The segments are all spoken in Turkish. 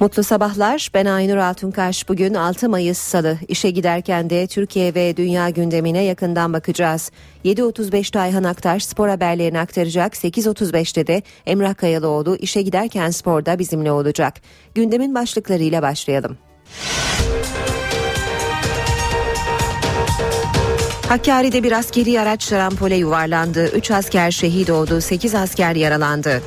Mutlu sabahlar. Ben Aynur Altunkaş. Bugün 6 Mayıs Salı. İşe giderken de Türkiye ve dünya gündemine yakından bakacağız. 7.35'te Ayhan Aktaş spor haberlerini aktaracak. 8.35'te de Emrah Kayalıoğlu işe giderken sporda bizimle olacak. Gündemin başlıklarıyla başlayalım. Hakkari'de bir askeri araç şarampole yuvarlandı. 3 asker şehit oldu, 8 asker yaralandı.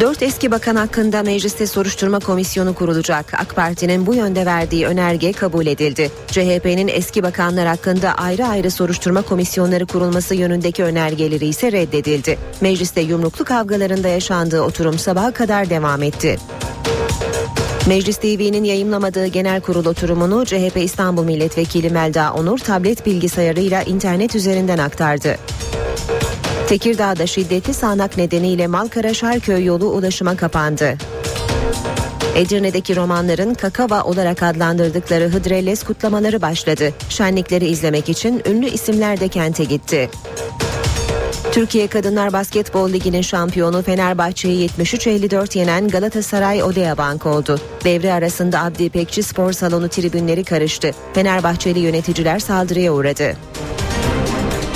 Dört eski bakan hakkında mecliste soruşturma komisyonu kurulacak. AK Parti'nin bu yönde verdiği önerge kabul edildi. CHP'nin eski bakanlar hakkında ayrı ayrı soruşturma komisyonları kurulması yönündeki önergeleri ise reddedildi. Mecliste yumruklu kavgalarında yaşandığı oturum sabaha kadar devam etti. Meclis TV'nin yayımlamadığı genel kurul oturumunu CHP İstanbul Milletvekili Melda Onur tablet bilgisayarıyla internet üzerinden aktardı. Tekirdağ'da şiddetli sağanak nedeniyle Malkara-Şarköy yolu ulaşıma kapandı. Edirne'deki romanların kakava olarak adlandırdıkları Hıdrellez kutlamaları başladı. Şenlikleri izlemek için ünlü isimler de kente gitti. Türkiye Kadınlar Basketbol Ligi'nin şampiyonu Fenerbahçe'yi 73-54 yenen Galatasaray Odea Bank oldu. Devre arasında Abdi İpekçi Spor Salonu tribünleri karıştı. Fenerbahçeli yöneticiler saldırıya uğradı.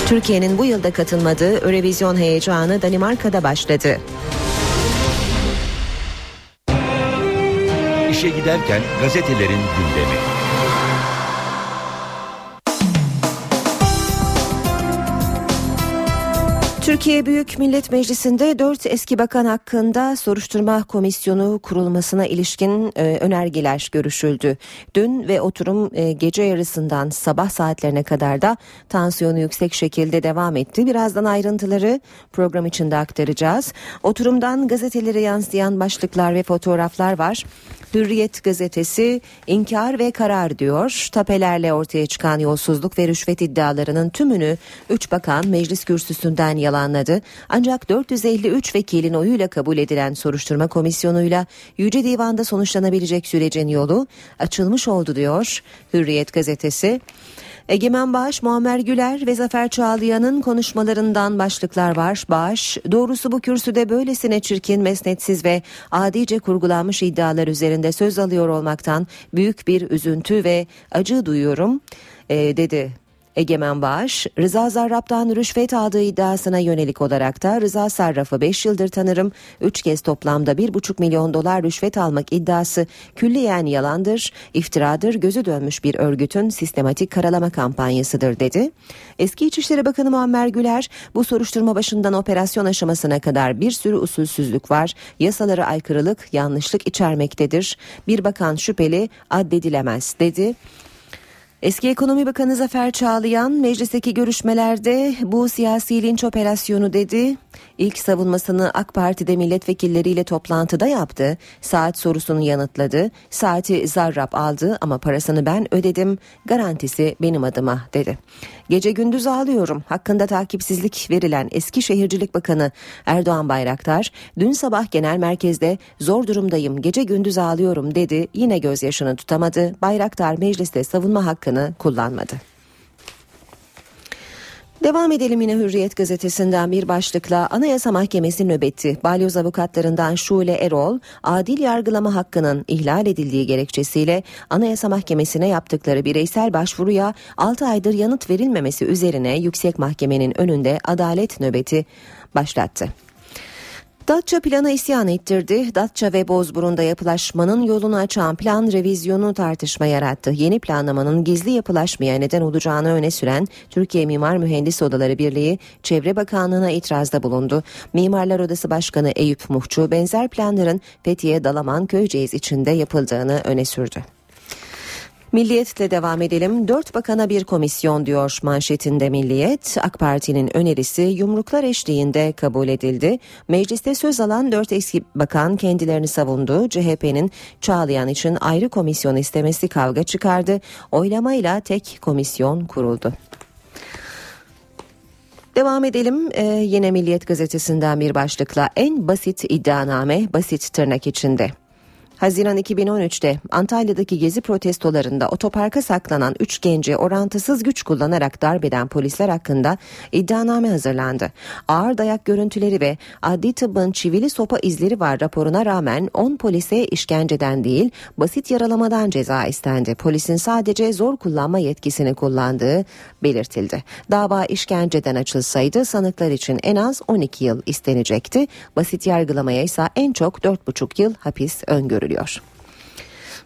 Türkiye'nin bu yılda katılmadığı Eurovision heyecanı Danimarka'da başladı. İşe giderken gazetelerin gündemi. Türkiye Büyük Millet Meclisi'nde dört eski bakan hakkında soruşturma komisyonu kurulmasına ilişkin e, önergeler görüşüldü. Dün ve oturum e, gece yarısından sabah saatlerine kadar da tansiyonu yüksek şekilde devam etti. Birazdan ayrıntıları program içinde aktaracağız. Oturumdan gazetelere yansıyan başlıklar ve fotoğraflar var. Hürriyet gazetesi inkar ve karar diyor. Tapelerle ortaya çıkan yolsuzluk ve rüşvet iddialarının tümünü 3 bakan meclis kürsüsünden yalanladı. Ancak 453 vekilin oyuyla kabul edilen soruşturma komisyonuyla Yüce Divan'da sonuçlanabilecek sürecin yolu açılmış oldu diyor Hürriyet gazetesi. Egemen Bağış, Muammer Güler ve Zafer Çağlayan'ın konuşmalarından başlıklar var. Bağış, doğrusu bu kürsüde böylesine çirkin, mesnetsiz ve adice kurgulanmış iddialar üzerinde söz alıyor olmaktan büyük bir üzüntü ve acı duyuyorum e, dedi Egemen Bağış, Rıza Zarrab'dan rüşvet aldığı iddiasına yönelik olarak da Rıza Sarraf'ı 5 yıldır tanırım, 3 kez toplamda 1,5 milyon dolar rüşvet almak iddiası külliyen yalandır, iftiradır, gözü dönmüş bir örgütün sistematik karalama kampanyasıdır dedi. Eski İçişleri Bakanı Muammer Güler, bu soruşturma başından operasyon aşamasına kadar bir sürü usulsüzlük var, yasalara aykırılık, yanlışlık içermektedir. Bir bakan şüpheli addedilemez dedi. Eski Ekonomi Bakanı Zafer Çağlayan meclisteki görüşmelerde bu siyasi linç operasyonu dedi. İlk savunmasını AK Parti'de milletvekilleriyle toplantıda yaptı. Saat sorusunu yanıtladı. Saati zarrab aldı ama parasını ben ödedim. Garantisi benim adıma dedi. Gece gündüz ağlıyorum. Hakkında takipsizlik verilen eski şehircilik bakanı Erdoğan Bayraktar dün sabah genel merkezde zor durumdayım gece gündüz ağlıyorum dedi. Yine gözyaşını tutamadı. Bayraktar mecliste savunma hakkını kullanmadı. Devam edelim yine Hürriyet gazetesinden bir başlıkla Anayasa Mahkemesi nöbeti balyoz avukatlarından Şule Erol adil yargılama hakkının ihlal edildiği gerekçesiyle Anayasa Mahkemesi'ne yaptıkları bireysel başvuruya 6 aydır yanıt verilmemesi üzerine Yüksek Mahkemenin önünde adalet nöbeti başlattı. Datça planı isyan ettirdi. Datça ve Bozburun'da yapılaşmanın yolunu açan plan revizyonu tartışma yarattı. Yeni planlamanın gizli yapılaşmaya neden olacağını öne süren Türkiye Mimar Mühendis Odaları Birliği Çevre Bakanlığı'na itirazda bulundu. Mimarlar Odası Başkanı Eyüp Muhçu benzer planların Fethiye Dalaman Köyceğiz içinde yapıldığını öne sürdü. Milliyetle devam edelim. Dört bakana bir komisyon diyor manşetinde Milliyet. AK Parti'nin önerisi yumruklar eşliğinde kabul edildi. Mecliste söz alan dört eski bakan kendilerini savundu. CHP'nin Çağlayan için ayrı komisyon istemesi kavga çıkardı. Oylamayla tek komisyon kuruldu. Devam edelim ee, yine Milliyet gazetesinden bir başlıkla en basit iddianame basit tırnak içinde. Haziran 2013'te Antalya'daki gezi protestolarında otoparka saklanan 3 genci orantısız güç kullanarak darbeden polisler hakkında iddianame hazırlandı. Ağır dayak görüntüleri ve adli tıbbın çivili sopa izleri var raporuna rağmen 10 polise işkenceden değil basit yaralamadan ceza istendi. Polisin sadece zor kullanma yetkisini kullandığı belirtildi. Dava işkenceden açılsaydı sanıklar için en az 12 yıl istenecekti. Basit yargılamaya ise en çok 4,5 yıl hapis öngörülüyor görülüyor.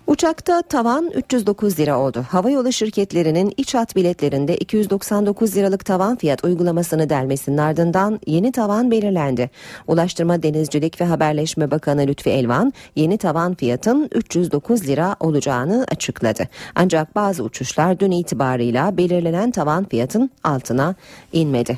Uçakta tavan 309 lira oldu. Havayolu şirketlerinin iç hat biletlerinde 299 liralık tavan fiyat uygulamasını delmesinin ardından yeni tavan belirlendi. Ulaştırma Denizcilik ve Haberleşme Bakanı Lütfi Elvan yeni tavan fiyatın 309 lira olacağını açıkladı. Ancak bazı uçuşlar dün itibarıyla belirlenen tavan fiyatın altına inmedi.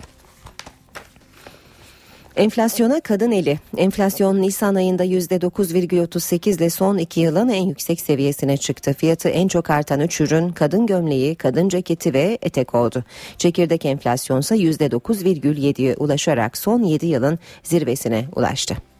Enflasyona kadın eli. Enflasyon Nisan ayında %9,38 ile son iki yılın en yüksek seviyesine çıktı. Fiyatı en çok artan üç ürün kadın gömleği, kadın ceketi ve etek oldu. Çekirdek enflasyon ise %9,7'ye ulaşarak son 7 yılın zirvesine ulaştı.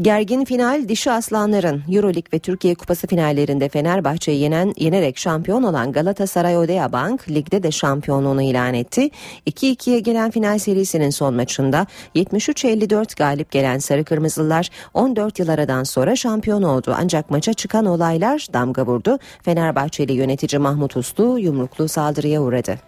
Gergin final dişi aslanların Euroleague ve Türkiye Kupası finallerinde Fenerbahçe'yi yenen, yenerek şampiyon olan Galatasaray Odea Bank ligde de şampiyonluğunu ilan etti. 2-2'ye gelen final serisinin son maçında 73-54 galip gelen Sarı Kırmızılar 14 yıl aradan sonra şampiyon oldu. Ancak maça çıkan olaylar damga vurdu. Fenerbahçeli yönetici Mahmut Uslu yumruklu saldırıya uğradı.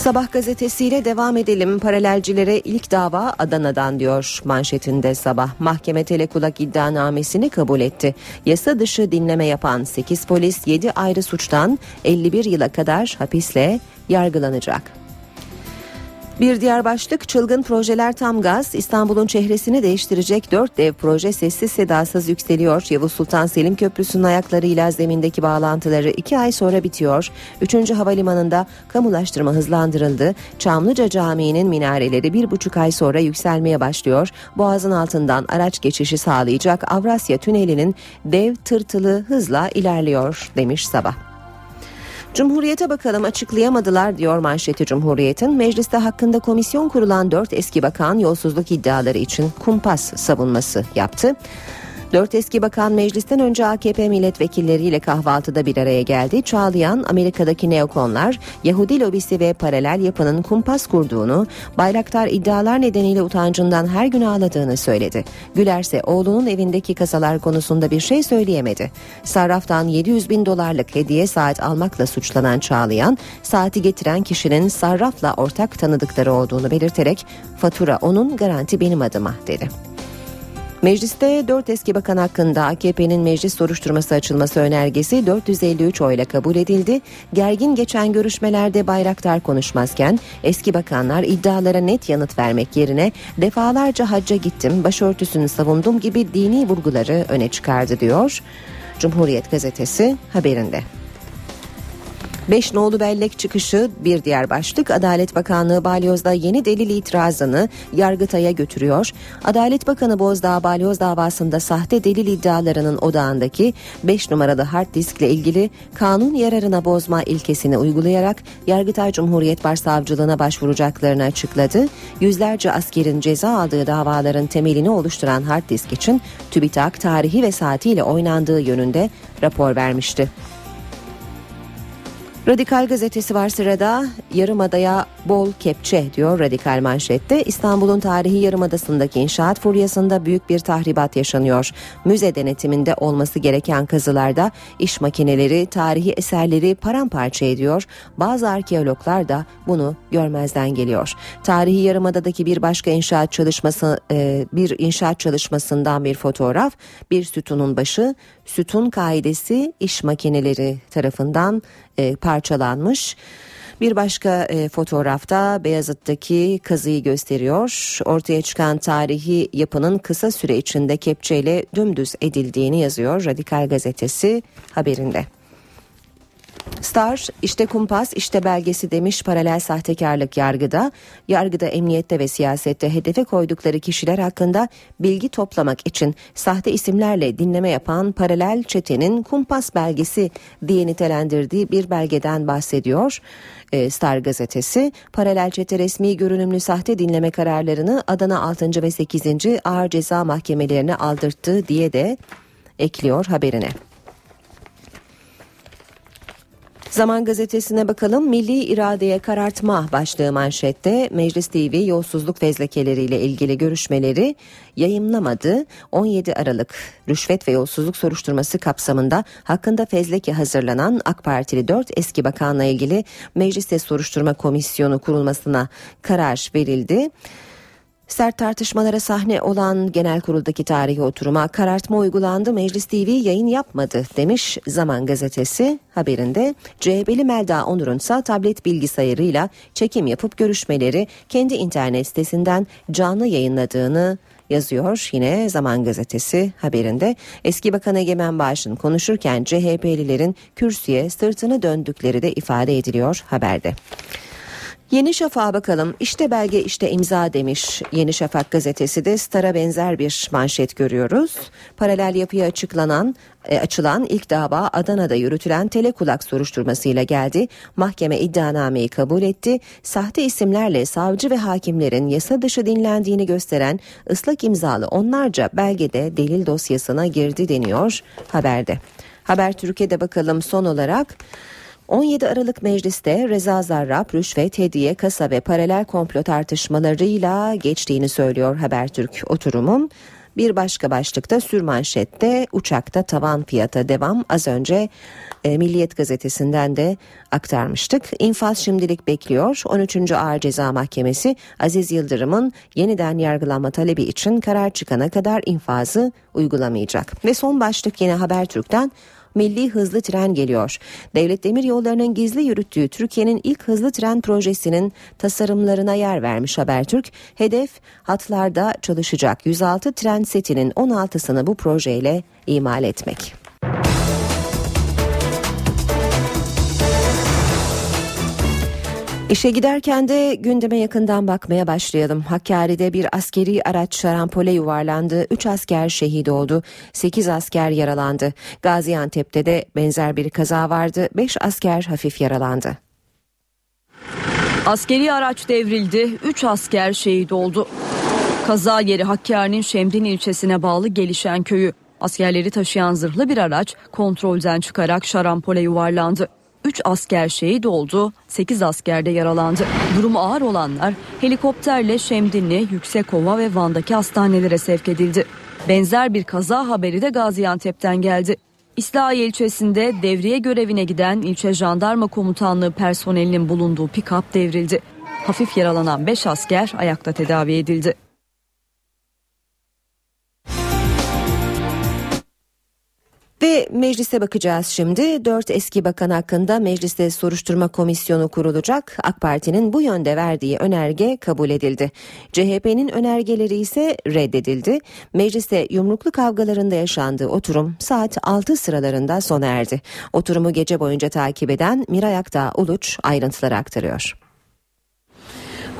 Sabah gazetesiyle devam edelim. Paralelcilere ilk dava Adana'dan diyor manşetinde sabah. Mahkeme telekulak iddianamesini kabul etti. Yasa dışı dinleme yapan 8 polis 7 ayrı suçtan 51 yıla kadar hapisle yargılanacak. Bir diğer başlık çılgın projeler tam gaz. İstanbul'un çehresini değiştirecek dört dev proje sessiz sedasız yükseliyor. Yavuz Sultan Selim Köprüsü'nün ayaklarıyla zemindeki bağlantıları iki ay sonra bitiyor. Üçüncü havalimanında kamulaştırma hızlandırıldı. Çamlıca Camii'nin minareleri bir buçuk ay sonra yükselmeye başlıyor. Boğazın altından araç geçişi sağlayacak Avrasya Tüneli'nin dev tırtılı hızla ilerliyor demiş sabah. Cumhuriyete bakalım açıklayamadılar diyor manşeti Cumhuriyet'in. Mecliste hakkında komisyon kurulan dört eski bakan yolsuzluk iddiaları için kumpas savunması yaptı. Dört eski bakan meclisten önce AKP milletvekilleriyle kahvaltıda bir araya geldi. Çağlayan Amerika'daki neokonlar Yahudi lobisi ve paralel yapının kumpas kurduğunu, Bayraktar iddialar nedeniyle utancından her gün ağladığını söyledi. Güler ise oğlunun evindeki kasalar konusunda bir şey söyleyemedi. Sarraftan 700 bin dolarlık hediye saat almakla suçlanan Çağlayan, saati getiren kişinin sarrafla ortak tanıdıkları olduğunu belirterek fatura onun garanti benim adıma dedi. Mecliste 4 eski bakan hakkında AKP'nin meclis soruşturması açılması önergesi 453 oyla kabul edildi. Gergin geçen görüşmelerde Bayraktar konuşmazken eski bakanlar iddialara net yanıt vermek yerine defalarca hacca gittim, başörtüsünü savundum gibi dini vurguları öne çıkardı diyor. Cumhuriyet gazetesi haberinde. Beş nolu bellek çıkışı bir diğer başlık. Adalet Bakanlığı Balyoz'da yeni delil itirazını Yargıtay'a götürüyor. Adalet Bakanı Bozdağ Balyoz davasında sahte delil iddialarının odağındaki 5 numaralı hard diskle ilgili kanun yararına bozma ilkesini uygulayarak Yargıtay Cumhuriyet Başsavcılığına başvuracaklarını açıkladı. Yüzlerce askerin ceza aldığı davaların temelini oluşturan hard disk için TÜBİTAK tarihi ve saatiyle oynandığı yönünde rapor vermişti. Radikal gazetesi var sırada. Yarımada'ya bol kepçe diyor radikal manşette. İstanbul'un tarihi yarımadasındaki inşaat furyasında büyük bir tahribat yaşanıyor. Müze denetiminde olması gereken kazılarda iş makineleri, tarihi eserleri paramparça ediyor. Bazı arkeologlar da bunu görmezden geliyor. Tarihi yarımadadaki bir başka inşaat çalışması e, bir inşaat çalışmasından bir fotoğraf, bir sütunun başı, sütun kaidesi iş makineleri tarafından e, parçalanmış. Bir başka e, fotoğrafta Beyazıt'taki kazıyı gösteriyor. Ortaya çıkan tarihi yapının kısa süre içinde kepçeyle dümdüz edildiğini yazıyor Radikal Gazetesi haberinde. Star işte kumpas işte belgesi demiş paralel sahtekarlık yargıda. Yargıda emniyette ve siyasette hedefe koydukları kişiler hakkında bilgi toplamak için sahte isimlerle dinleme yapan paralel çetenin kumpas belgesi diye nitelendirdiği bir belgeden bahsediyor. Ee, Star gazetesi paralel çete resmi görünümlü sahte dinleme kararlarını Adana 6. ve 8. Ağır Ceza Mahkemelerine aldırttı diye de ekliyor haberine. Zaman gazetesine bakalım. Milli iradeye karartma başlığı manşette Meclis TV yolsuzluk fezlekeleriyle ilgili görüşmeleri yayımlamadı. 17 Aralık rüşvet ve yolsuzluk soruşturması kapsamında hakkında fezleke hazırlanan AK Partili 4 eski bakanla ilgili mecliste soruşturma komisyonu kurulmasına karar verildi. Sert tartışmalara sahne olan genel kuruldaki tarihi oturuma karartma uygulandı Meclis TV yayın yapmadı demiş Zaman Gazetesi haberinde. CHP'li Melda Onur'un ise tablet bilgisayarıyla çekim yapıp görüşmeleri kendi internet sitesinden canlı yayınladığını yazıyor yine Zaman Gazetesi haberinde. Eski Bakan Egemen Bağış'ın konuşurken CHP'lilerin kürsüye sırtını döndükleri de ifade ediliyor haberde. Yeni Şafak'a bakalım. İşte belge işte imza demiş Yeni Şafak gazetesi de Star'a benzer bir manşet görüyoruz. Paralel yapıya açıklanan e, açılan ilk dava Adana'da yürütülen telekulak soruşturmasıyla geldi. Mahkeme iddianameyi kabul etti. Sahte isimlerle savcı ve hakimlerin yasa dışı dinlendiğini gösteren ıslak imzalı onlarca belgede delil dosyasına girdi deniyor haberde. Haber Türkiye'de bakalım son olarak 17 Aralık Meclis'te Reza Zarrab, rüşvet, hediye, kasa ve paralel komplo tartışmalarıyla geçtiğini söylüyor Habertürk oturumun. Bir başka başlıkta sürmanşette uçakta tavan fiyata devam az önce e, Milliyet gazetesinden de aktarmıştık. İnfaz şimdilik bekliyor. 13. Ağır Ceza Mahkemesi Aziz Yıldırım'ın yeniden yargılanma talebi için karar çıkana kadar infazı uygulamayacak. Ve son başlık yine Habertürk'ten milli hızlı tren geliyor. Devlet Demir Yolları'nın gizli yürüttüğü Türkiye'nin ilk hızlı tren projesinin tasarımlarına yer vermiş Habertürk. Hedef hatlarda çalışacak 106 tren setinin 16'sını bu projeyle imal etmek. İşe giderken de gündeme yakından bakmaya başlayalım. Hakkari'de bir askeri araç şarampole yuvarlandı. 3 asker şehit oldu. 8 asker yaralandı. Gaziantep'te de benzer bir kaza vardı. 5 asker hafif yaralandı. Askeri araç devrildi. 3 asker şehit oldu. Kaza yeri Hakkari'nin Şemdin ilçesine bağlı Gelişen köyü. Askerleri taşıyan zırhlı bir araç kontrolden çıkarak şarampole yuvarlandı. 3 asker şehit oldu, 8 asker de yaralandı. Durumu ağır olanlar helikopterle Şemdinli, Yüksekova ve Van'daki hastanelere sevk edildi. Benzer bir kaza haberi de Gaziantep'ten geldi. İslahiye ilçesinde devriye görevine giden ilçe jandarma komutanlığı personelinin bulunduğu pikap devrildi. Hafif yaralanan 5 asker ayakta tedavi edildi. Ve meclise bakacağız şimdi. Dört eski bakan hakkında mecliste soruşturma komisyonu kurulacak. AK Parti'nin bu yönde verdiği önerge kabul edildi. CHP'nin önergeleri ise reddedildi. Mecliste yumruklu kavgalarında yaşandığı oturum saat 6 sıralarında sona erdi. Oturumu gece boyunca takip eden Miray Aktağ Uluç ayrıntıları aktarıyor.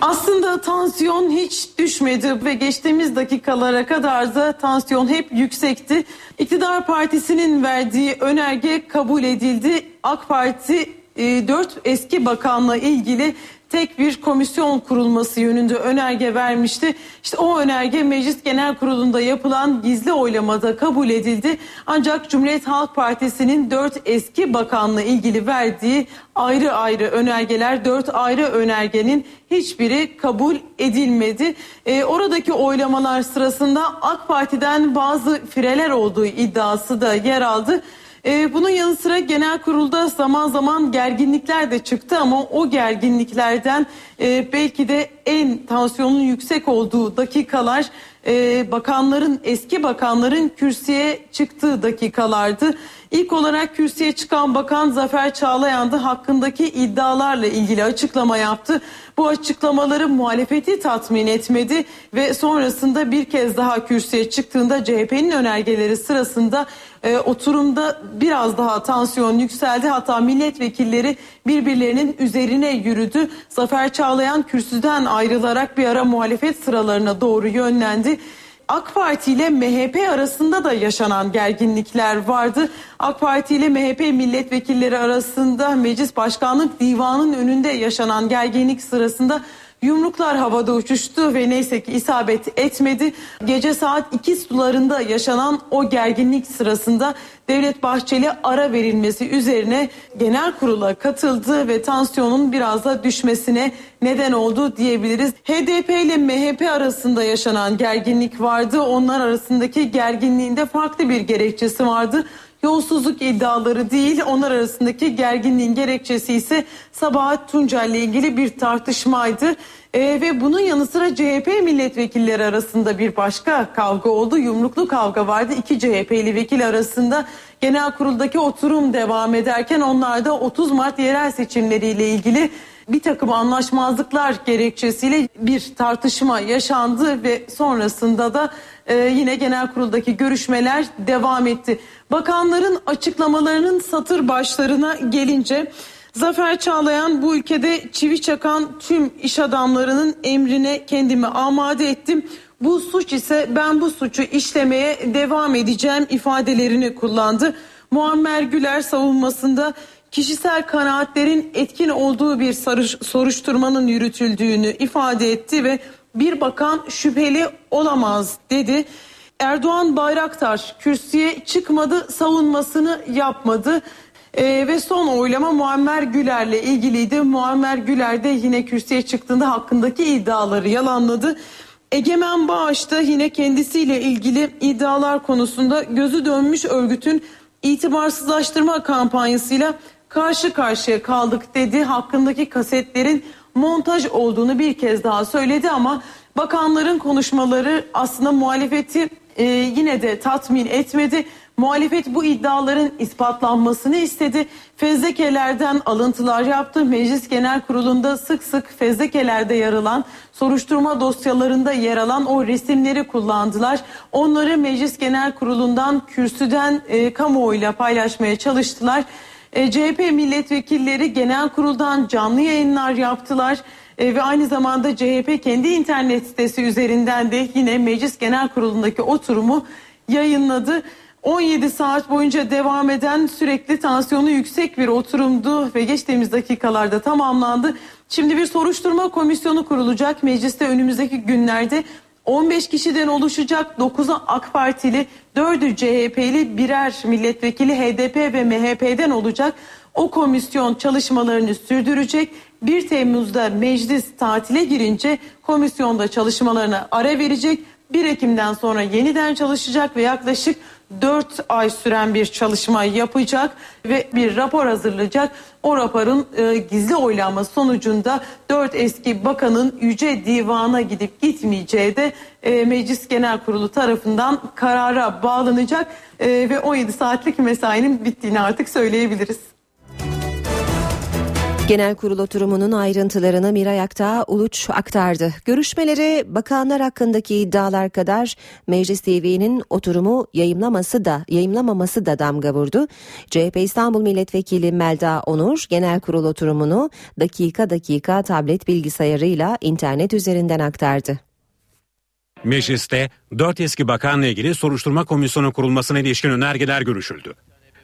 Aslında tansiyon hiç düşmedi ve geçtiğimiz dakikalara kadar da tansiyon hep yüksekti. İktidar Partisi'nin verdiği önerge kabul edildi. AK Parti e, 4 eski bakanla ilgili tek bir komisyon kurulması yönünde önerge vermişti. İşte o önerge Meclis Genel Kurulu'nda yapılan gizli oylamada kabul edildi. Ancak Cumhuriyet Halk Partisi'nin dört eski bakanla ilgili verdiği ayrı ayrı önergeler, dört ayrı önergenin hiçbiri kabul edilmedi. E, oradaki oylamalar sırasında AK Parti'den bazı fireler olduğu iddiası da yer aldı. Ee, bunun yanı sıra genel kurulda zaman zaman gerginlikler de çıktı ama o gerginliklerden e, belki de en tansiyonun yüksek olduğu dakikalar e, bakanların eski bakanların kürsüye çıktığı dakikalardı. İlk olarak kürsüye çıkan bakan Zafer Çağlayan da hakkındaki iddialarla ilgili açıklama yaptı. Bu açıklamaları muhalefeti tatmin etmedi ve sonrasında bir kez daha kürsüye çıktığında CHP'nin önergeleri sırasında e, oturumda biraz daha tansiyon yükseldi. Hatta milletvekilleri birbirlerinin üzerine yürüdü. Zafer Çağlayan kürsüden ayrılarak bir ara muhalefet sıralarına doğru yönlendi. AK Parti ile MHP arasında da yaşanan gerginlikler vardı. AK Parti ile MHP milletvekilleri arasında Meclis Başkanlık Divanı'nın önünde yaşanan gerginlik sırasında Yumruklar havada uçuştu ve neyse ki isabet etmedi. Gece saat 2 sularında yaşanan o gerginlik sırasında Devlet Bahçeli ara verilmesi üzerine genel kurula katıldı ve tansiyonun biraz da düşmesine neden oldu diyebiliriz. HDP ile MHP arasında yaşanan gerginlik vardı. Onlar arasındaki gerginliğinde farklı bir gerekçesi vardı yolsuzluk iddiaları değil onlar arasındaki gerginliğin gerekçesi ise Sabahat Tuncel ile ilgili bir tartışmaydı. E, ve bunun yanı sıra CHP milletvekilleri arasında bir başka kavga oldu. Yumruklu kavga vardı. İki CHP'li vekil arasında genel kuruldaki oturum devam ederken onlar da 30 Mart yerel seçimleriyle ilgili bir takım anlaşmazlıklar gerekçesiyle bir tartışma yaşandı ve sonrasında da e, yine genel kuruldaki görüşmeler devam etti. Bakanların açıklamalarının satır başlarına gelince Zafer Çağlayan bu ülkede çivi çakan tüm iş adamlarının emrine kendimi amade ettim. Bu suç ise ben bu suçu işlemeye devam edeceğim ifadelerini kullandı. Muammer Güler savunmasında kişisel kanaatlerin etkin olduğu bir soruşturmanın yürütüldüğünü ifade etti ve bir bakan şüpheli olamaz dedi. Erdoğan Bayraktar kürsüye çıkmadı, savunmasını yapmadı. Ee, ve son oylama Muammer Güler'le ilgiliydi. Muammer Güler de yine kürsüye çıktığında hakkındaki iddiaları yalanladı. Egemen Bağış da yine kendisiyle ilgili iddialar konusunda gözü dönmüş örgütün itibarsızlaştırma kampanyasıyla karşı karşıya kaldık dedi. Hakkındaki kasetlerin montaj olduğunu bir kez daha söyledi ama bakanların konuşmaları aslında muhalefeti e, yine de tatmin etmedi. Muhalefet bu iddiaların ispatlanmasını istedi. Fezlekelerden alıntılar yaptı. Meclis Genel Kurulu'nda sık sık fezlekelerde yer alan, soruşturma dosyalarında yer alan o resimleri kullandılar. Onları Meclis Genel Kurulu'ndan kürsüden e, kamuoyuyla paylaşmaya çalıştılar. E, CHP milletvekilleri genel kuruldan canlı yayınlar yaptılar e, ve aynı zamanda CHP kendi internet sitesi üzerinden de yine meclis genel kurulundaki oturumu yayınladı. 17 saat boyunca devam eden sürekli tansiyonu yüksek bir oturumdu ve geçtiğimiz dakikalarda tamamlandı. Şimdi bir soruşturma komisyonu kurulacak mecliste önümüzdeki günlerde 15 kişiden oluşacak 9'u AK Partili, 4'ü CHP'li, birer milletvekili HDP ve MHP'den olacak. O komisyon çalışmalarını sürdürecek. 1 Temmuz'da meclis tatile girince komisyonda çalışmalarına ara verecek. 1 Ekim'den sonra yeniden çalışacak ve yaklaşık 4 ay süren bir çalışma yapacak ve bir rapor hazırlayacak. O raporun e, gizli oylama sonucunda 4 eski bakanın Yüce Divan'a gidip gitmeyeceği de e, Meclis Genel Kurulu tarafından karara bağlanacak e, ve 17 saatlik mesainin bittiğini artık söyleyebiliriz. Genel kurul oturumunun ayrıntılarını Miray Aktağ Uluç aktardı. Görüşmeleri bakanlar hakkındaki iddialar kadar Meclis TV'nin oturumu yayımlaması da yayımlamaması da damga vurdu. CHP İstanbul Milletvekili Melda Onur genel kurul oturumunu dakika dakika tablet bilgisayarıyla internet üzerinden aktardı. Mecliste 4 eski bakanla ilgili soruşturma komisyonu kurulmasına ilişkin önergeler görüşüldü.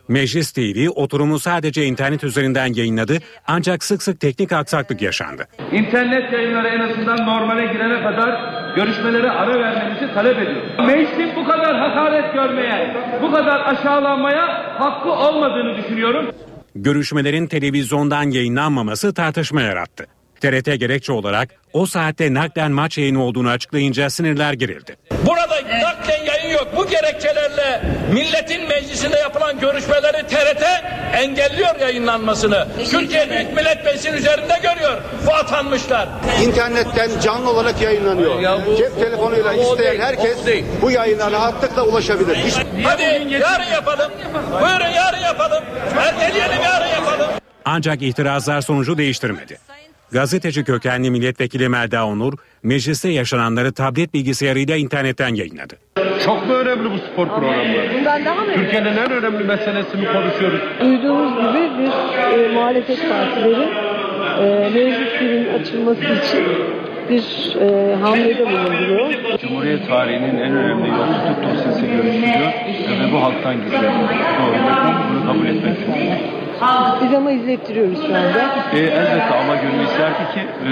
Meclis TV oturumu sadece internet üzerinden yayınladı ancak sık sık teknik aksaklık yaşandı. İnternet yayınları en azından normale girene kadar görüşmelere ara vermenizi talep ediyorum. Meclisin bu kadar hakaret görmeye, bu kadar aşağılanmaya hakkı olmadığını düşünüyorum. Görüşmelerin televizyondan yayınlanmaması tartışma yarattı. TRT gerekçe olarak o saatte naklen maç yayını olduğunu açıklayınca sinirler gerildi. Burada naklen yayın yok. Bu gerekçelerle milletin meclisinde yapılan görüşmeleri TRT engelliyor yayınlanmasını. Türkiye Büyük Millet Meclisi'nin üzerinde görüyor bu atanmışlar. İnternetten canlı olarak yayınlanıyor. Ya bu- Cep telefonuyla o isteyen değil, herkes o değil. bu yayınlara rahatlıkla ulaşabilir. Hiç Hadi yarın yapalım. Buyurun yarın yapalım. Erteleyelim yarın yapalım. Ancak itirazlar sonucu değiştirmedi. Gazeteci kökenli milletvekili Melda Onur, mecliste yaşananları tablet bilgisayarıyla internetten yayınladı. Çok mu önemli bu spor programları? Bundan daha mı? Türkiye'nin en önemli meselesini konuşuyoruz. Duyduğunuz gibi biz e, muhalefet partileri e, meclislerin açılması için bir e, hamlede bulunuyor. Cumhuriyet tarihinin en önemli yolsuzluk dosyası görüşülüyor ve bu halktan gizleniyor. Doğru. Bunu kabul etmek lazım. Biz ama izlettiriyoruz şu anda. E, elbette ama gönül isterdi ki e,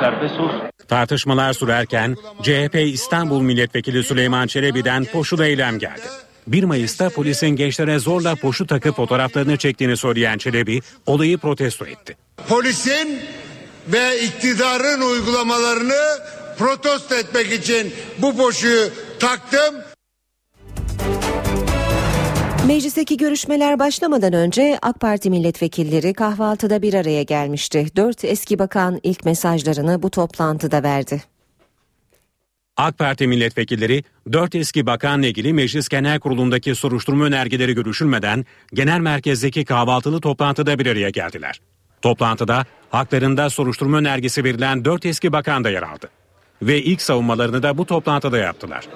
serbest olsun. Tartışmalar sürerken CHP İstanbul Milletvekili Süleyman Çelebi'den poşul eylem geldi. 1 Mayıs'ta polisin gençlere zorla poşu takıp fotoğraflarını çektiğini söyleyen Çelebi olayı protesto etti. polisin ve iktidarın uygulamalarını protesto etmek için bu poşuyu taktım. Meclisteki görüşmeler başlamadan önce AK Parti milletvekilleri kahvaltıda bir araya gelmişti. Dört eski bakan ilk mesajlarını bu toplantıda verdi. AK Parti milletvekilleri 4 eski bakanla ilgili Meclis Genel Kurulu'ndaki soruşturma önergeleri görüşülmeden genel merkezdeki kahvaltılı toplantıda bir araya geldiler. Toplantıda haklarında soruşturma önergesi verilen 4 eski bakan da yer aldı. Ve ilk savunmalarını da bu toplantıda yaptılar.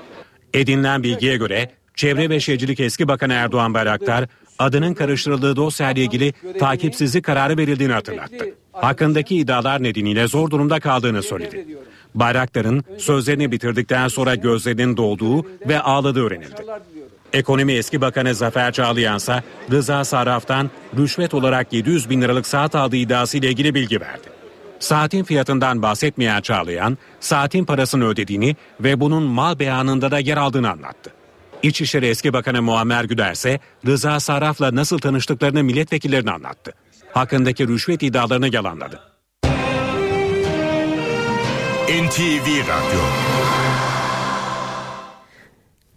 Edinilen bilgiye göre Çevre ve Şehircilik eski bakan Erdoğan Bayraktar adının karıştırıldığı dosyayla ilgili takipsizlik kararı verildiğini hatırlattı. Hakkındaki iddialar nedeniyle zor durumda kaldığını söyledi. Bayraktar'ın sözlerini bitirdikten sonra gözlerinin dolduğu ve ağladığı öğrenildi. Ekonomi eski bakanı Zafer Çağlayan ise Rıza Sarraf'tan rüşvet olarak 700 bin liralık saat aldığı iddiasıyla ilgili bilgi verdi. Saatin fiyatından bahsetmeyen Çağlayan, saatin parasını ödediğini ve bunun mal beyanında da yer aldığını anlattı. İçişleri eski bakanı Muammer Güler ise Rıza Sarraf'la nasıl tanıştıklarını milletvekillerine anlattı. Hakkındaki rüşvet iddialarını yalanladı. NTV Radyo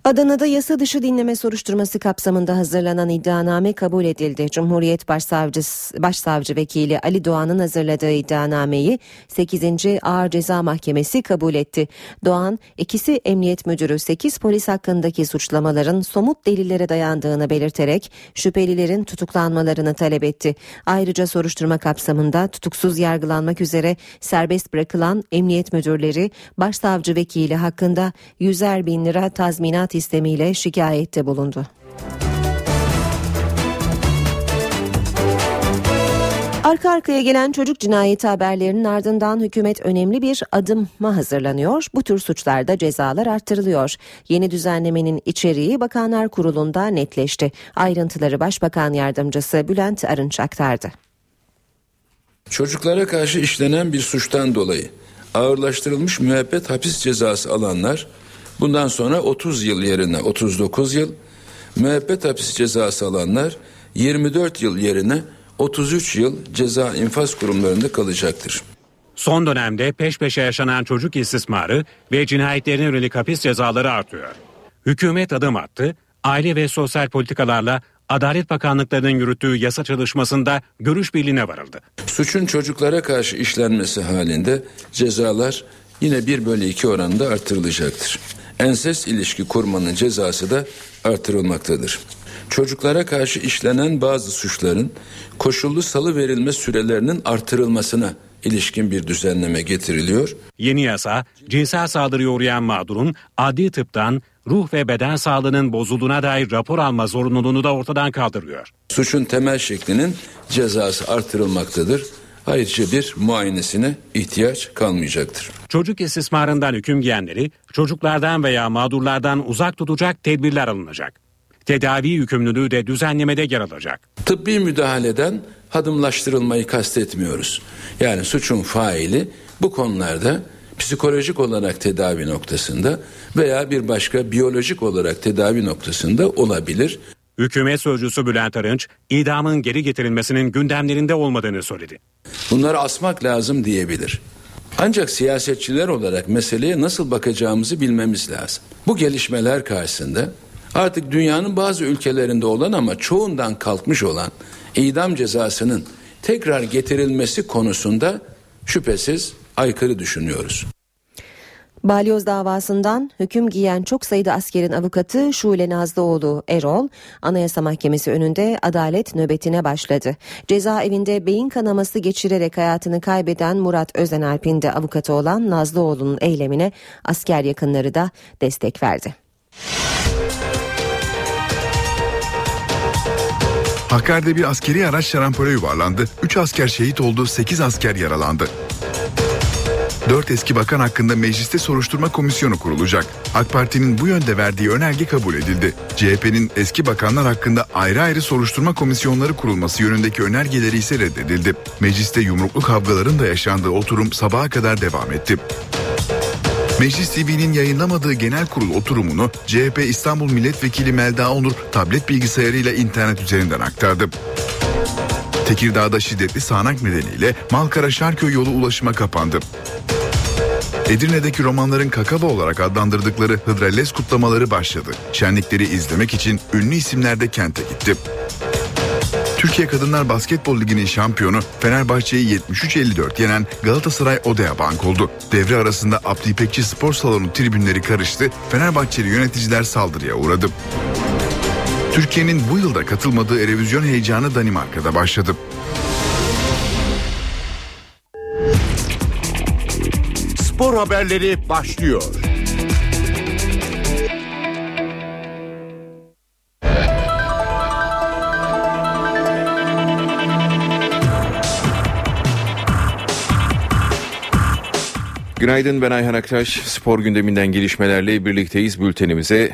Adana'da yasa dışı dinleme soruşturması kapsamında hazırlanan iddianame kabul edildi. Cumhuriyet Başsavcısı, Başsavcı Vekili Ali Doğan'ın hazırladığı iddianameyi 8. Ağır Ceza Mahkemesi kabul etti. Doğan, ikisi emniyet müdürü 8 polis hakkındaki suçlamaların somut delillere dayandığını belirterek şüphelilerin tutuklanmalarını talep etti. Ayrıca soruşturma kapsamında tutuksuz yargılanmak üzere serbest bırakılan emniyet müdürleri Başsavcı Vekili hakkında 100'er bin lira tazminat istemiyle şikayette bulundu. Arka arkaya gelen çocuk cinayeti haberlerinin ardından hükümet önemli bir adıma hazırlanıyor. Bu tür suçlarda cezalar arttırılıyor. Yeni düzenlemenin içeriği Bakanlar Kurulu'nda netleşti. Ayrıntıları Başbakan Yardımcısı Bülent Arınç aktardı. Çocuklara karşı işlenen bir suçtan dolayı ağırlaştırılmış müebbet hapis cezası alanlar bundan sonra 30 yıl yerine 39 yıl, müebbet hapis cezası alanlar 24 yıl yerine 33 yıl ceza infaz kurumlarında kalacaktır. Son dönemde peş peşe yaşanan çocuk istismarı ve cinayetlerine yönelik hapis cezaları artıyor. Hükümet adım attı, aile ve sosyal politikalarla Adalet Bakanlıklarının yürüttüğü yasa çalışmasında görüş birliğine varıldı. Suçun çocuklara karşı işlenmesi halinde cezalar yine 1 bölü 2 oranında artırılacaktır. Enses ilişki kurmanın cezası da artırılmaktadır. Çocuklara karşı işlenen bazı suçların koşullu salı verilme sürelerinin artırılmasına ilişkin bir düzenleme getiriliyor. Yeni yasa cinsel saldırıya uğrayan mağdurun adli tıptan ruh ve beden sağlığının bozulduğuna dair rapor alma zorunluluğunu da ortadan kaldırıyor. Suçun temel şeklinin cezası artırılmaktadır. Ayrıca bir muayenesine ihtiyaç kalmayacaktır. Çocuk istismarından hüküm giyenleri çocuklardan veya mağdurlardan uzak tutacak tedbirler alınacak. Tedavi yükümlülüğü de düzenlemede yer alacak. Tıbbi müdahaleden hadımlaştırılmayı kastetmiyoruz. Yani suçun faili bu konularda psikolojik olarak tedavi noktasında veya bir başka biyolojik olarak tedavi noktasında olabilir. Hükümet sözcüsü Bülent Arınç, idamın geri getirilmesinin gündemlerinde olmadığını söyledi. Bunları asmak lazım diyebilir. Ancak siyasetçiler olarak meseleye nasıl bakacağımızı bilmemiz lazım. Bu gelişmeler karşısında artık dünyanın bazı ülkelerinde olan ama çoğundan kalkmış olan idam cezasının tekrar getirilmesi konusunda şüphesiz aykırı düşünüyoruz. Balyoz davasından hüküm giyen çok sayıda askerin avukatı Şule Nazlıoğlu Erol, Anayasa Mahkemesi önünde adalet nöbetine başladı. Cezaevinde beyin kanaması geçirerek hayatını kaybeden Murat Özenalp'in de avukatı olan Nazlıoğlu'nun eylemine asker yakınları da destek verdi. Hakkari'de bir askeri araç şarampole yuvarlandı. 3 asker şehit oldu, 8 asker yaralandı. 4 eski bakan hakkında mecliste soruşturma komisyonu kurulacak. AK Parti'nin bu yönde verdiği önerge kabul edildi. CHP'nin eski bakanlar hakkında ayrı ayrı soruşturma komisyonları kurulması yönündeki önergeleri ise reddedildi. Mecliste yumruklu kavgaların da yaşandığı oturum sabaha kadar devam etti. Meclis TV'nin yayınlamadığı genel kurul oturumunu CHP İstanbul Milletvekili Melda Onur tablet bilgisayarıyla internet üzerinden aktardı. Tekirdağ'da şiddetli sağanak nedeniyle Malkara Şarköy yolu ulaşıma kapandı. Edirne'deki romanların kakava olarak adlandırdıkları Hıdrellez kutlamaları başladı. Şenlikleri izlemek için ünlü isimler de kente gitti. Türkiye Kadınlar Basketbol Ligi'nin şampiyonu Fenerbahçe'yi 73-54 yenen Galatasaray Odea Bank oldu. Devre arasında Abdi İpekçi Spor Salonu tribünleri karıştı, Fenerbahçeli yöneticiler saldırıya uğradı. Türkiye'nin bu yılda katılmadığı Erevizyon heyecanı Danimarka'da başladı. Haberleri başlıyor. Günaydın ben Ayhan Aktaş. Spor gündeminden gelişmelerle birlikteyiz bültenimize.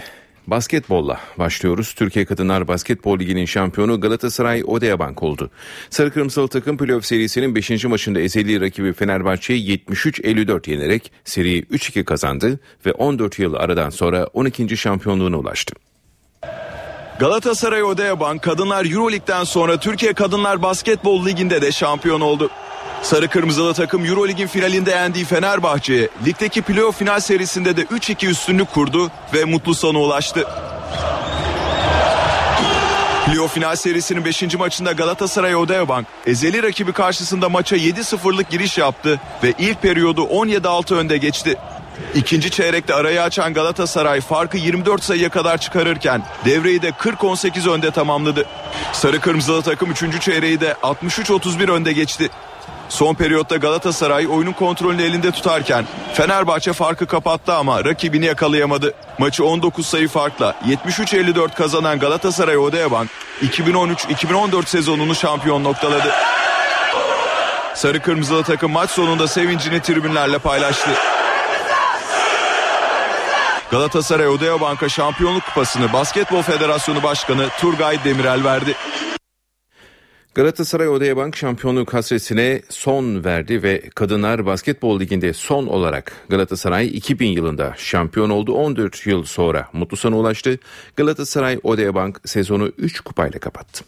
Basketbolla başlıyoruz. Türkiye Kadınlar Basketbol Ligi'nin şampiyonu Galatasaray Odeabank oldu. Sarı Kırmızılı takım playoff serisinin 5. maçında ezeli rakibi Fenerbahçe'yi 73-54 yenerek seriyi 3-2 kazandı ve 14 yıl aradan sonra 12. şampiyonluğuna ulaştı. Galatasaray Odeabank Kadınlar Euroleague'den sonra Türkiye Kadınlar Basketbol Ligi'nde de şampiyon oldu. Sarı Kırmızılı takım Eurolig'in finalinde yendiği Fenerbahçe'ye ligdeki playoff final serisinde de 3-2 üstünlük kurdu ve mutlu sona ulaştı. Playoff final serisinin 5. maçında Galatasaray Odeabank ezeli rakibi karşısında maça 7-0'lık giriş yaptı ve ilk periyodu 17-6 önde geçti. İkinci çeyrekte arayı açan Galatasaray farkı 24 sayıya kadar çıkarırken devreyi de 40-18 önde tamamladı. Sarı Kırmızılı takım 3. çeyreği de 63-31 önde geçti. Son periyotta Galatasaray oyunun kontrolünü elinde tutarken Fenerbahçe farkı kapattı ama rakibini yakalayamadı. Maçı 19 sayı farkla 73-54 kazanan Galatasaray Odeabank 2013-2014 sezonunu şampiyon noktaladı. Sarı Kırmızılı takım maç sonunda sevincini tribünlerle paylaştı. Galatasaray Odeabank'a şampiyonluk kupasını Basketbol Federasyonu Başkanı Turgay Demirel verdi. Galatasaray Odeabank şampiyonluk hasretine son verdi ve Kadınlar Basketbol Ligi'nde son olarak Galatasaray 2000 yılında şampiyon oldu. 14 yıl sonra mutlu sona ulaştı. Galatasaray Odeabank sezonu 3 kupayla kapattı.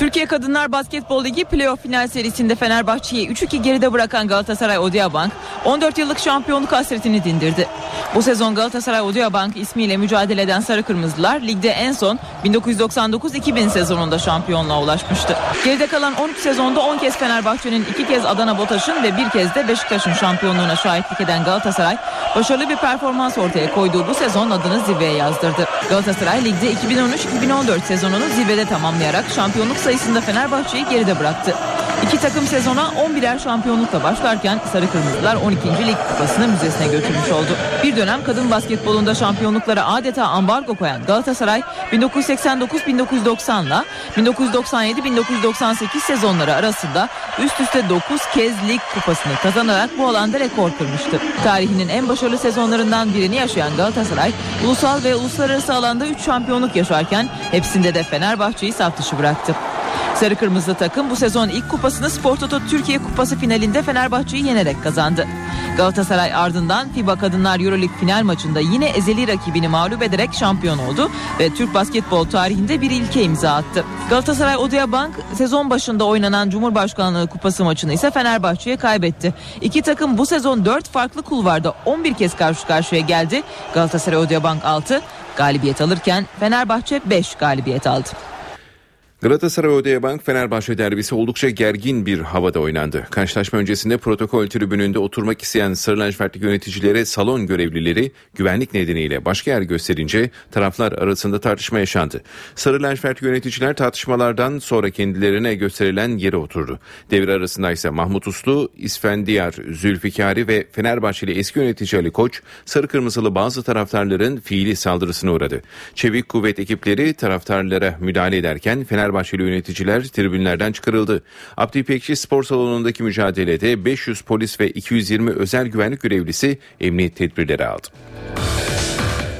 Türkiye Kadınlar Basketbol Ligi playoff final serisinde Fenerbahçe'yi 3-2 geride bırakan Galatasaray Odeabank 14 yıllık şampiyonluk hasretini dindirdi. Bu sezon Galatasaray Odeabank ismiyle mücadele eden Sarı Kırmızılar ligde en son 1999-2000 sezonunda şampiyonluğa ulaşmıştı. Geride kalan 13 sezonda 10 kez Fenerbahçe'nin 2 kez Adana Botaş'ın ve bir kez de Beşiktaş'ın şampiyonluğuna şahitlik eden Galatasaray başarılı bir performans ortaya koyduğu bu sezon adını zirveye yazdırdı. Galatasaray ligde 2013-2014 sezonunu zirvede tamamlayarak şampiyonluk sayısında Fenerbahçe'yi geride bıraktı. İki takım sezona 11'er şampiyonlukla başlarken Sarı Kırmızılar 12. Lig kupasını müzesine götürmüş oldu. Bir dönem kadın basketbolunda şampiyonluklara adeta ambargo koyan Galatasaray 1989-1990 ile 1997-1998 sezonları arasında üst üste 9 kez lig kupasını kazanarak bu alanda rekor kırmıştı. Tarihinin en başarılı sezonlarından birini yaşayan Galatasaray ulusal ve uluslararası alanda 3 şampiyonluk yaşarken hepsinde de Fenerbahçe'yi saf dışı bıraktı. Sarı Kırmızı takım bu sezon ilk kupasını Spor Toto Türkiye Kupası finalinde Fenerbahçe'yi yenerek kazandı. Galatasaray ardından FIBA Kadınlar Euroleague final maçında yine ezeli rakibini mağlup ederek şampiyon oldu ve Türk basketbol tarihinde bir ilke imza attı. Galatasaray Odea Bank sezon başında oynanan Cumhurbaşkanlığı Kupası maçını ise Fenerbahçe'ye kaybetti. İki takım bu sezon 4 farklı kulvarda 11 kez karşı karşıya geldi. Galatasaray Odea Bank 6 galibiyet alırken Fenerbahçe 5 galibiyet aldı. Galatasaray Odeabank Fenerbahçe derbisi oldukça gergin bir havada oynandı. Karşılaşma öncesinde protokol tribününde oturmak isteyen Sarı lacivertli yöneticilere salon görevlileri güvenlik nedeniyle başka yer gösterince taraflar arasında tartışma yaşandı. Sarı lacivertli yöneticiler tartışmalardan sonra kendilerine gösterilen yere oturdu. Devre arasında ise Mahmut Uslu, İsfendiyar, Zülfikari ve Fenerbahçeli eski yönetici Ali Koç, sarı kırmızılı bazı taraftarların fiili saldırısına uğradı. Çevik kuvvet ekipleri taraftarlara müdahale ederken Fener Fenerbahçeli yöneticiler tribünlerden çıkarıldı. Abdi İpekçi spor salonundaki mücadelede 500 polis ve 220 özel güvenlik görevlisi emniyet tedbirleri aldı.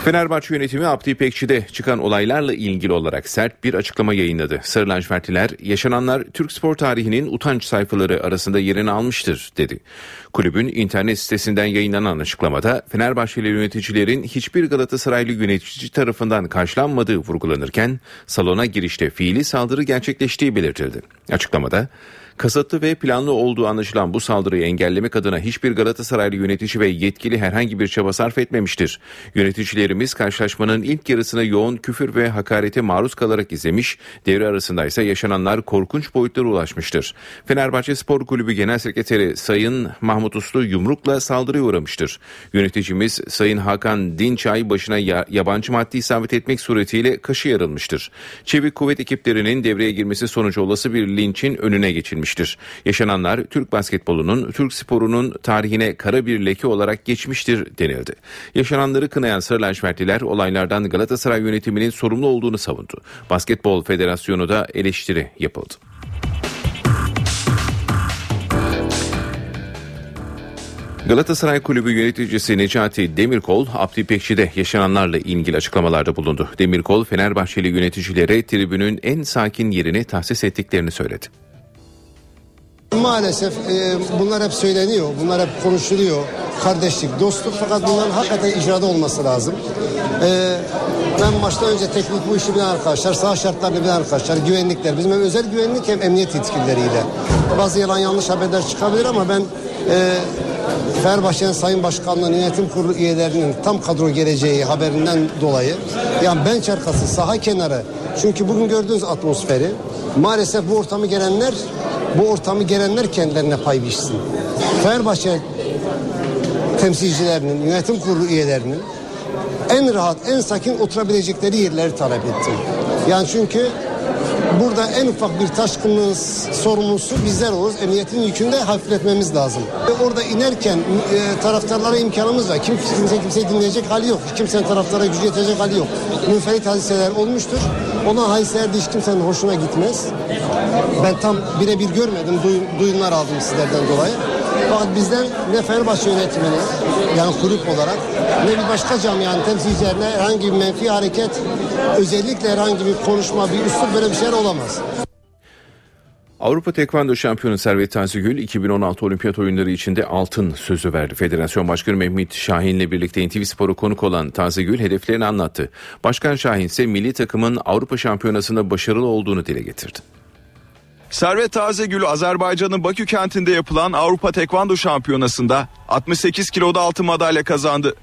Fenerbahçe yönetimi Abdi İpekçi'de çıkan olaylarla ilgili olarak sert bir açıklama yayınladı. Sarı lacivertliler yaşananlar Türk spor tarihinin utanç sayfaları arasında yerini almıştır dedi. Kulübün internet sitesinden yayınlanan açıklamada Fenerbahçeli yöneticilerin hiçbir Galatasaraylı yönetici tarafından karşılanmadığı vurgulanırken salona girişte fiili saldırı gerçekleştiği belirtildi. Açıklamada Kasıtlı ve planlı olduğu anlaşılan bu saldırıyı engellemek adına hiçbir Galatasaraylı yönetici ve yetkili herhangi bir çaba sarf etmemiştir. Yöneticilerimiz karşılaşmanın ilk yarısını yoğun küfür ve hakarete maruz kalarak izlemiş, devre arasında ise yaşananlar korkunç boyutlara ulaşmıştır. Fenerbahçe Spor Kulübü Genel Sekreteri Sayın Mahmut Uslu yumrukla saldırıya uğramıştır. Yöneticimiz Sayın Hakan Dinçay başına ya, yabancı madde isabet etmek suretiyle kaşı yarılmıştır. Çevik kuvvet ekiplerinin devreye girmesi sonucu olası bir linçin önüne geçilmiştir edilmiştir. Yaşananlar Türk basketbolunun, Türk sporunun tarihine kara bir leke olarak geçmiştir denildi. Yaşananları kınayan Sarı lacivertliler olaylardan Galatasaray yönetiminin sorumlu olduğunu savundu. Basketbol Federasyonu da eleştiri yapıldı. Galatasaray Kulübü yöneticisi Necati Demirkol, Abdi İpekçi'de yaşananlarla ilgili açıklamalarda bulundu. Demirkol, Fenerbahçeli yöneticilere tribünün en sakin yerini tahsis ettiklerini söyledi. Maalesef e, bunlar hep söyleniyor, bunlar hep konuşuluyor. Kardeşlik, dostluk fakat bunların hakikaten icrada olması lazım. E, ben maçtan önce teknik bu işi bilen arkadaşlar, sağ şartlarını bilen arkadaşlar, güvenlikler. Bizim hem özel güvenlik hem emniyet yetkilileriyle. Bazı yalan yanlış haberler çıkabilir ama ben e, Fenerbahçe'nin Sayın Başkanlığı'nın yönetim kurulu üyelerinin tam kadro geleceği haberinden dolayı yani bench arkası, saha kenarı çünkü bugün gördüğünüz atmosferi maalesef bu ortamı gelenler bu ortamı gelenler kendilerine pay biçsin. Fenerbahçe temsilcilerinin, yönetim kurulu üyelerinin en rahat, en sakin oturabilecekleri yerleri talep ettim. Yani çünkü burada en ufak bir taşkınlığın sorumlusu bizler oluruz. Emniyetin yükünü de hafifletmemiz lazım. Ve orada inerken e, taraftarlara imkanımız var. Kim, kimse kimseyi dinleyecek hali yok. Kimsenin taraftara gücü yetecek hali yok. Münferit hadiseler olmuştur. Ona hadiseler de hiç kimsenin hoşuna gitmez. Ben tam birebir görmedim. Duy, duyumlar aldım sizlerden dolayı. Fakat bizden ne Fenerbahçe yönetimine yani kulüp olarak ne bir başka camianın temsilcilerine herhangi bir menfi hareket özellikle herhangi bir konuşma bir üslup böyle bir şeyler olamaz. Avrupa Tekvando Şampiyonu Servet Tazigül 2016 Olimpiyat Oyunları içinde altın sözü verdi. Federasyon Başkanı Mehmet Şahin ile birlikte NTV Spor'a konuk olan Tazigül hedeflerini anlattı. Başkan Şahin ise milli takımın Avrupa Şampiyonası'nda başarılı olduğunu dile getirdi. Servet Tazegül Azerbaycan'ın Bakü kentinde yapılan Avrupa Tekvando Şampiyonası'nda 68 kiloda altın madalya kazandı.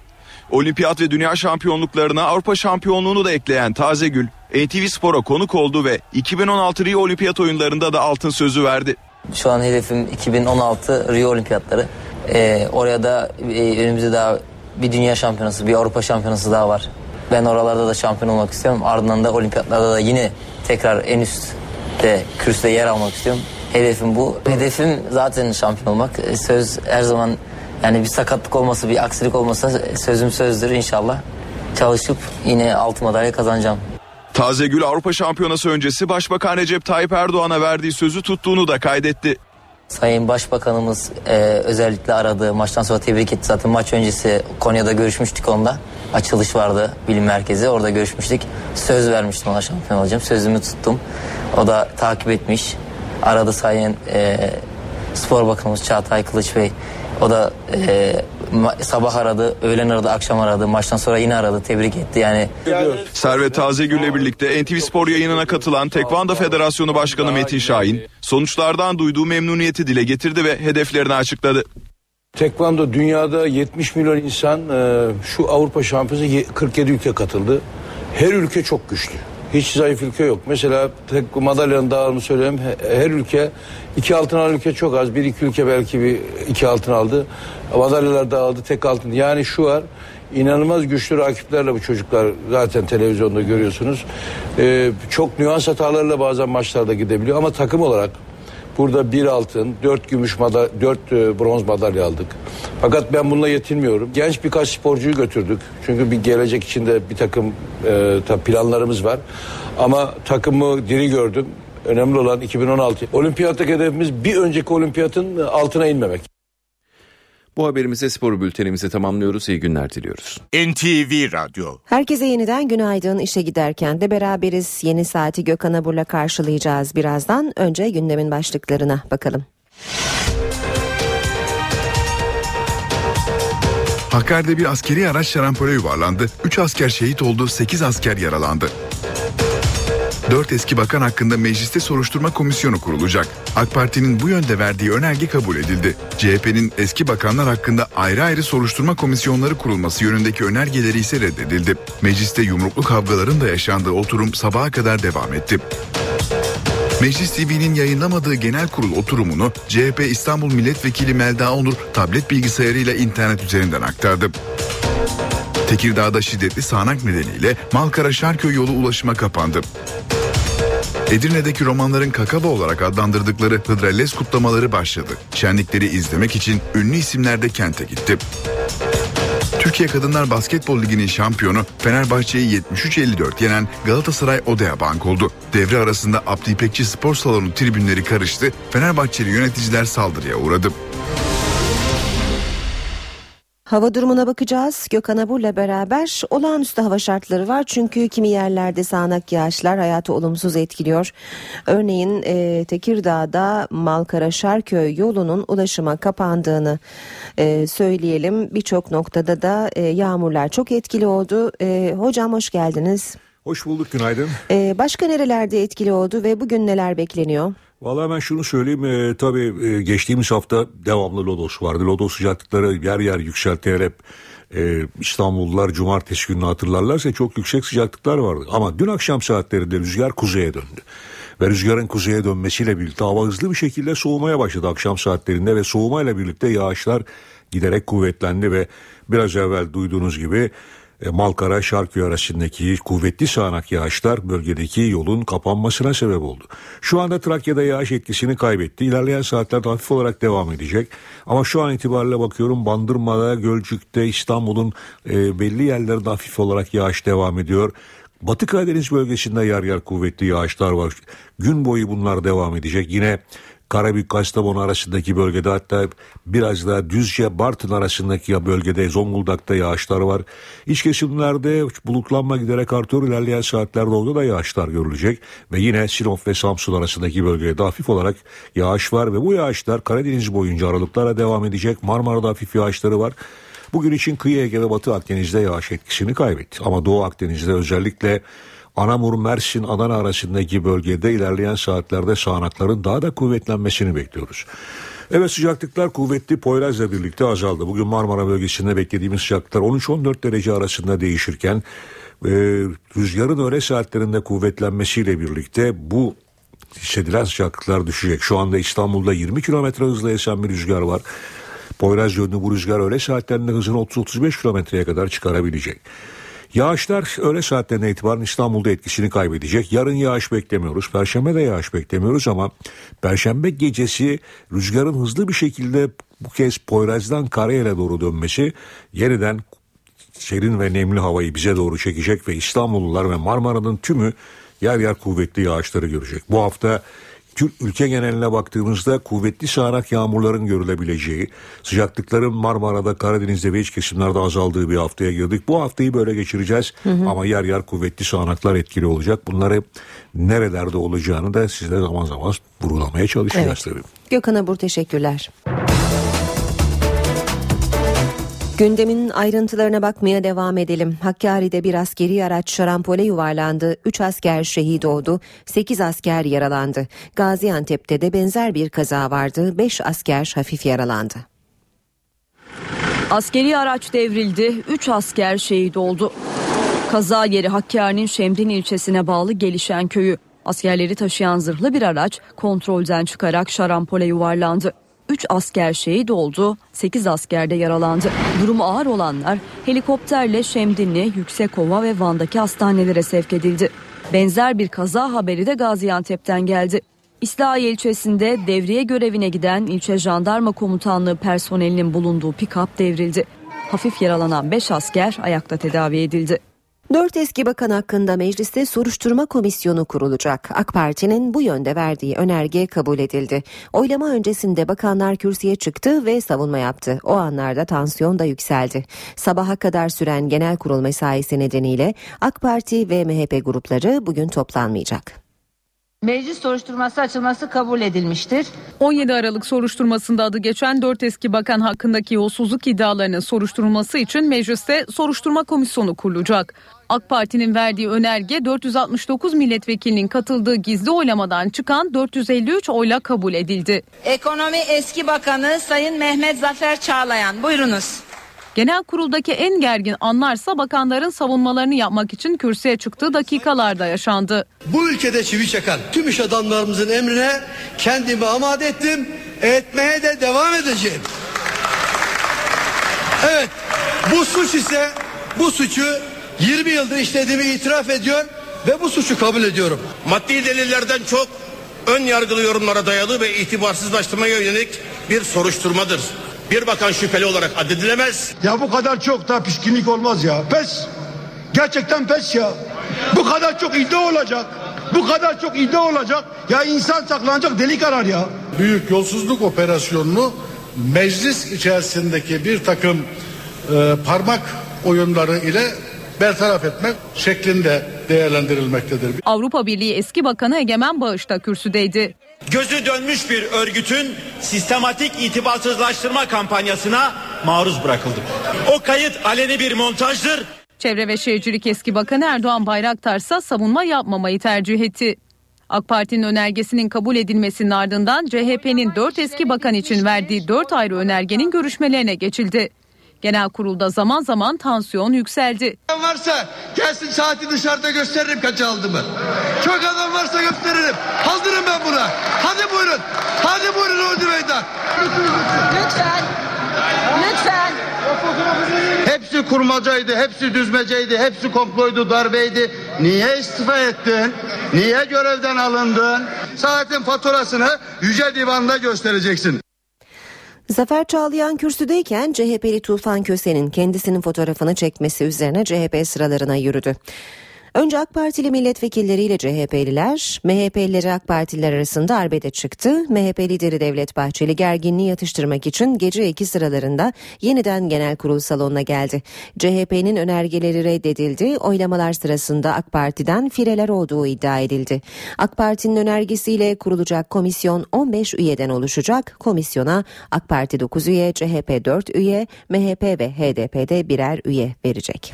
Olimpiyat ve dünya şampiyonluklarına Avrupa şampiyonluğunu da ekleyen Tazegül, NTV Spor'a konuk oldu ve 2016 Rio Olimpiyat oyunlarında da altın sözü verdi. Şu an hedefim 2016 Rio Olimpiyatları. Ee, oraya da e, önümüzde daha bir dünya şampiyonası, bir Avrupa şampiyonası daha var. Ben oralarda da şampiyon olmak istiyorum. Ardından da olimpiyatlarda da yine tekrar en üstte kürsüde yer almak istiyorum. Hedefim bu. Hedefim zaten şampiyon olmak. Söz her zaman yani bir sakatlık olması, bir aksilik olmasa sözüm sözdür inşallah. Çalışıp yine altın madalya kazanacağım. Tazegül Avrupa Şampiyonası öncesi Başbakan Recep Tayyip Erdoğan'a verdiği sözü tuttuğunu da kaydetti. Sayın Başbakanımız e, özellikle aradı. Maçtan sonra tebrik etti. Zaten maç öncesi Konya'da görüşmüştük onda. Açılış vardı bilim merkezi. Orada görüşmüştük. Söz vermiştim ona şampiyon olacağım. Sözümü tuttum. O da takip etmiş. Aradı Sayın e, Spor Bakanımız Çağatay Kılıç Bey. O da e, sabah aradı, öğlen aradı, akşam aradı. Maçtan sonra yine aradı, tebrik etti. Yani Servet Tazegül'le birlikte NTV Spor yayınına katılan Tekvando Federasyonu Başkanı Metin Şahin sonuçlardan duyduğu memnuniyeti dile getirdi ve hedeflerini açıkladı. Tekvando dünyada 70 milyon insan e, şu Avrupa Şampiyonası 47 ülke katıldı. Her ülke çok güçlü. Hiç zayıf ülke yok. Mesela tek madalyanın dağılımı söyleyeyim. Her ülke iki altın alan ülke çok az. Bir iki ülke belki bir iki altın aldı. Madalyalar dağıldı tek altın. Yani şu var inanılmaz güçlü rakiplerle bu çocuklar zaten televizyonda görüyorsunuz. Ee, çok nüans hatalarla bazen maçlarda gidebiliyor ama takım olarak burada bir altın, dört gümüş madalya, dört e, bronz madalya aldık. Fakat ben bununla yetinmiyorum. Genç birkaç sporcuyu götürdük. Çünkü bir gelecek içinde bir takım e, planlarımız var. Ama takımı diri gördüm. Önemli olan 2016. Olimpiyattaki hedefimiz bir önceki olimpiyatın altına inmemek. Bu haberimize spor bültenimizi tamamlıyoruz. İyi günler diliyoruz. NTV Radyo. Herkese yeniden günaydın. İşe giderken de beraberiz. Yeni saati Gökhan Abur'la karşılayacağız birazdan. Önce gündemin başlıklarına bakalım. Hakkari'de bir askeri araç şarampole yuvarlandı. 3 asker şehit oldu, 8 asker yaralandı. 4 eski bakan hakkında mecliste soruşturma komisyonu kurulacak. AK Parti'nin bu yönde verdiği önerge kabul edildi. CHP'nin eski bakanlar hakkında ayrı ayrı soruşturma komisyonları kurulması yönündeki önergeleri ise reddedildi. Mecliste yumruklu kavgaların da yaşandığı oturum sabaha kadar devam etti. Meclis TV'nin yayınlamadığı genel kurul oturumunu CHP İstanbul Milletvekili Melda Onur tablet bilgisayarıyla internet üzerinden aktardı. Tekirdağ'da şiddetli sağanak nedeniyle Malkara Şarköy yolu ulaşıma kapandı. Edirne'deki romanların kakava olarak adlandırdıkları Hıdrellez kutlamaları başladı. Şenlikleri izlemek için ünlü isimler de kente gitti. Türkiye Kadınlar Basketbol Ligi'nin şampiyonu Fenerbahçe'yi 73-54 yenen Galatasaray Odea Bank oldu. Devre arasında Abdi İpekçi Spor Salonu tribünleri karıştı. Fenerbahçeli yöneticiler saldırıya uğradı. Hava durumuna bakacağız. Gökhan Abur'la beraber olağanüstü hava şartları var. Çünkü kimi yerlerde sağanak yağışlar hayatı olumsuz etkiliyor. Örneğin e, Tekirdağ'da Malkara Şarköy yolunun ulaşıma kapandığını e, söyleyelim. Birçok noktada da e, yağmurlar çok etkili oldu. E, hocam hoş geldiniz. Hoş bulduk günaydın. E, başka nerelerde etkili oldu ve bugün neler bekleniyor? Valla ben şunu söyleyeyim e, tabii e, geçtiğimiz hafta devamlı lodos vardı. Lodos sıcaklıkları yer yer yükseltiyor hep e, İstanbullular cumartesi gününü hatırlarlarsa çok yüksek sıcaklıklar vardı. Ama dün akşam saatlerinde rüzgar kuzeye döndü. Ve rüzgarın kuzeye dönmesiyle birlikte hava hızlı bir şekilde soğumaya başladı akşam saatlerinde ve soğumayla birlikte yağışlar giderek kuvvetlendi ve biraz evvel duyduğunuz gibi Malkara Şarköy arasındaki kuvvetli sağanak yağışlar bölgedeki yolun kapanmasına sebep oldu. Şu anda Trakya'da yağış etkisini kaybetti. İlerleyen saatlerde hafif olarak devam edecek. Ama şu an itibariyle bakıyorum Bandırma'da, Gölcük'te, İstanbul'un e, belli yerlerinde hafif olarak yağış devam ediyor. Batı Karadeniz bölgesinde yer yer kuvvetli yağışlar var. Gün boyu bunlar devam edecek. Yine Karabük Kastamonu arasındaki bölgede hatta biraz daha Düzce Bartın arasındaki bölgede Zonguldak'ta yağışlar var. İç kesimlerde bulutlanma giderek artıyor. İlerleyen saatlerde orada da yağışlar görülecek. Ve yine Sinop ve Samsun arasındaki bölgede hafif olarak yağış var. Ve bu yağışlar Karadeniz boyunca aralıklara devam edecek. Marmara'da hafif yağışları var. Bugün için kıyı Ege ve Batı Akdeniz'de yağış etkisini kaybetti. Ama Doğu Akdeniz'de özellikle Anamur, Mersin, Adana arasındaki bölgede ilerleyen saatlerde sağanakların daha da kuvvetlenmesini bekliyoruz. Evet sıcaklıklar kuvvetli Poyraz'la birlikte azaldı. Bugün Marmara bölgesinde beklediğimiz sıcaklıklar 13-14 derece arasında değişirken e, rüzgarın öğle saatlerinde kuvvetlenmesiyle birlikte bu hissedilen sıcaklıklar düşecek. Şu anda İstanbul'da 20 kilometre hızla esen bir rüzgar var. Poyraz yönlü bu rüzgar öğle saatlerinde hızını 30-35 kilometreye kadar çıkarabilecek. Yağışlar öğle saatlerine itibaren İstanbul'da etkisini kaybedecek. Yarın yağış beklemiyoruz. Perşembe de yağış beklemiyoruz ama Perşembe gecesi rüzgarın hızlı bir şekilde bu kez Poyraz'dan Karayel'e doğru dönmesi yeniden serin ve nemli havayı bize doğru çekecek ve İstanbullular ve Marmara'nın tümü yer yer kuvvetli yağışları görecek. Bu hafta ülke geneline baktığımızda kuvvetli sağanak yağmurların görülebileceği, sıcaklıkların Marmara'da, Karadeniz'de ve iç kesimlerde azaldığı bir haftaya girdik. Bu haftayı böyle geçireceğiz hı hı. ama yer yer kuvvetli sağanaklar etkili olacak. Bunları nerelerde olacağını da sizle zaman zaman vurgulamaya çalışacağız evet. tabii. Gökhan Abur teşekkürler. Gündemin ayrıntılarına bakmaya devam edelim. Hakkari'de bir askeri araç şarampole yuvarlandı. 3 asker şehit oldu. 8 asker yaralandı. Gaziantep'te de benzer bir kaza vardı. 5 asker hafif yaralandı. Askeri araç devrildi. 3 asker şehit oldu. Kaza yeri Hakkari'nin Şemdin ilçesine bağlı Gelişen köyü. Askerleri taşıyan zırhlı bir araç kontrolden çıkarak şarampole yuvarlandı. 3 asker şehit oldu, 8 asker de yaralandı. Durumu ağır olanlar helikopterle Şemdinli, Yüksekova ve Van'daki hastanelere sevk edildi. Benzer bir kaza haberi de Gaziantep'ten geldi. İslahiye ilçesinde devriye görevine giden ilçe jandarma komutanlığı personelinin bulunduğu pikap devrildi. Hafif yaralanan 5 asker ayakta tedavi edildi. Dört eski bakan hakkında mecliste soruşturma komisyonu kurulacak. AK Parti'nin bu yönde verdiği önerge kabul edildi. Oylama öncesinde bakanlar kürsüye çıktı ve savunma yaptı. O anlarda tansiyon da yükseldi. Sabaha kadar süren genel kurul mesaisi nedeniyle AK Parti ve MHP grupları bugün toplanmayacak. Meclis soruşturması açılması kabul edilmiştir. 17 Aralık soruşturmasında adı geçen 4 eski bakan hakkındaki yolsuzluk iddialarının soruşturulması için mecliste soruşturma komisyonu kurulacak. AK Parti'nin verdiği önerge 469 milletvekilinin katıldığı gizli oylamadan çıkan 453 oyla kabul edildi. Ekonomi eski bakanı Sayın Mehmet Zafer Çağlayan buyurunuz. Genel kuruldaki en gergin anlarsa bakanların savunmalarını yapmak için kürsüye çıktığı dakikalarda yaşandı. Bu ülkede çivi çakan tüm iş adamlarımızın emrine kendimi amade ettim. Etmeye de devam edeceğim. Evet bu suç ise bu suçu 20 yıldır işlediğimi itiraf ediyor ve bu suçu kabul ediyorum. Maddi delillerden çok ön yargılı yorumlara dayalı ve itibarsızlaştırmaya yönelik bir soruşturmadır. Bir bakan şüpheli olarak addedilemez. Ya bu kadar çok da pişkinlik olmaz ya. Pes. Gerçekten pes ya. Bu kadar çok iddia olacak. Bu kadar çok iddia olacak. Ya insan saklanacak delik arar ya. Büyük yolsuzluk operasyonunu meclis içerisindeki bir takım e, parmak oyunları ile bertaraf etmek şeklinde değerlendirilmektedir. Avrupa Birliği eski bakanı Egemen Bağış da kürsüdeydi. Gözü dönmüş bir örgütün sistematik itibarsızlaştırma kampanyasına maruz bırakıldı. O kayıt aleni bir montajdır. Çevre ve Şehircilik eski bakanı Erdoğan Bayraktar ise savunma yapmamayı tercih etti. AK Parti'nin önergesinin kabul edilmesinin ardından CHP'nin 4 eski bakan için verdiği 4 ayrı önergenin görüşmelerine geçildi. Genel kurulda zaman zaman tansiyon yükseldi. varsa gelsin saati dışarıda gösteririm kaç aldığımı. Çok adam varsa gösteririm. Hazırım ben buna. Hadi buyurun. Hadi buyurun Ordu Meydan. Lütfen. Lütfen. Hepsi kurmacaydı, hepsi düzmeceydi, hepsi komploydu, darbeydi. Niye istifa ettin? Niye görevden alındın? Saatin faturasını Yüce Divan'da göstereceksin. Zafer Çağlayan kürsüdeyken CHP'li Tufan Köse'nin kendisinin fotoğrafını çekmesi üzerine CHP sıralarına yürüdü. Önce AK Partili milletvekilleriyle CHP'liler, MHP'lileri AK Partililer arasında arbede çıktı. MHP lideri Devlet Bahçeli gerginliği yatıştırmak için gece iki sıralarında yeniden genel kurul salonuna geldi. CHP'nin önergeleri reddedildi. Oylamalar sırasında AK Parti'den fireler olduğu iddia edildi. AK Parti'nin önergesiyle kurulacak komisyon 15 üyeden oluşacak. Komisyona AK Parti 9 üye, CHP 4 üye, MHP ve HDP'de birer üye verecek.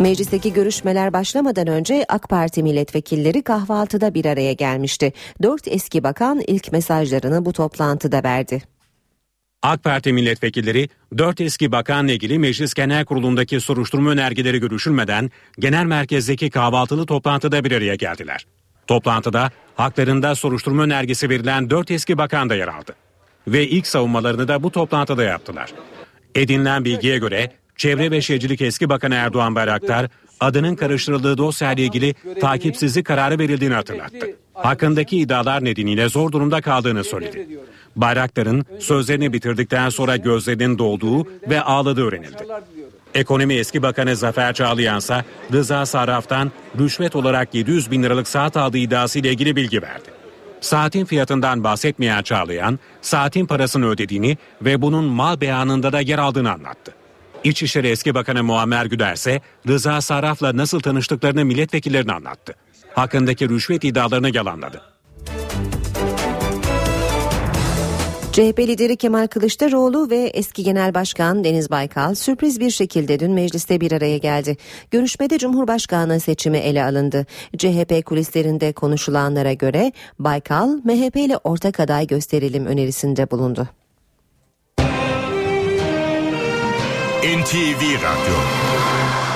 Meclisteki görüşmeler başlamadan önce AK Parti milletvekilleri kahvaltıda bir araya gelmişti. Dört eski bakan ilk mesajlarını bu toplantıda verdi. AK Parti milletvekilleri 4 eski bakanla ilgili Meclis Genel Kurulu'ndaki soruşturma önergeleri görüşülmeden genel merkezdeki kahvaltılı toplantıda bir araya geldiler. Toplantıda haklarında soruşturma önergesi verilen 4 eski bakan da yer aldı. Ve ilk savunmalarını da bu toplantıda yaptılar. Edinilen bilgiye göre Çevre ve Şehircilik eski Bakanı Erdoğan Bayraktar adının karıştırıldığı dosyayla ilgili takipsizlik kararı verildiğini hatırlattı. Hakkındaki iddialar nedeniyle zor durumda kaldığını söyledi. Bayraktar'ın sözlerini bitirdikten sonra gözlerinin dolduğu ve ağladığı öğrenildi. Ekonomi eski bakanı Zafer Çağlayan ise Rıza Sarraf'tan rüşvet olarak 700 bin liralık saat aldığı iddiasıyla ilgili bilgi verdi. Saatin fiyatından bahsetmeyen Çağlayan, saatin parasını ödediğini ve bunun mal beyanında da yer aldığını anlattı. İçişleri eski bakanı Muammer Güder ise Rıza Sarraf'la nasıl tanıştıklarını milletvekillerine anlattı. Hakkındaki rüşvet iddialarını yalanladı. CHP lideri Kemal Kılıçdaroğlu ve eski Genel Başkan Deniz Baykal sürpriz bir şekilde dün mecliste bir araya geldi. Görüşmede Cumhurbaşkanı seçimi ele alındı. CHP kulislerinde konuşulanlara göre Baykal MHP ile ortak aday gösterelim önerisinde bulundu. NTV Radyo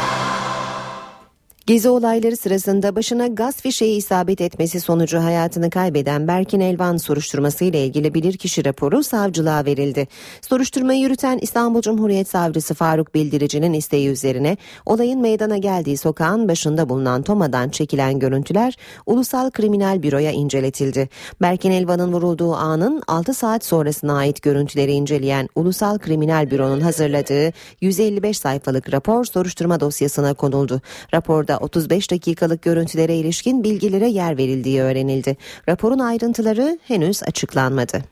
Gezi olayları sırasında başına gaz fişeği isabet etmesi sonucu hayatını kaybeden Berkin Elvan soruşturması ile ilgili bilirkişi raporu savcılığa verildi. Soruşturmayı yürüten İstanbul Cumhuriyet Savcısı Faruk Bildirici'nin isteği üzerine olayın meydana geldiği sokağın başında bulunan Toma'dan çekilen görüntüler Ulusal Kriminal Büro'ya inceletildi. Berkin Elvan'ın vurulduğu anın 6 saat sonrasına ait görüntüleri inceleyen Ulusal Kriminal Büro'nun hazırladığı 155 sayfalık rapor soruşturma dosyasına konuldu. Raporda 35 dakikalık görüntülere ilişkin bilgilere yer verildiği öğrenildi. Raporun ayrıntıları henüz açıklanmadı.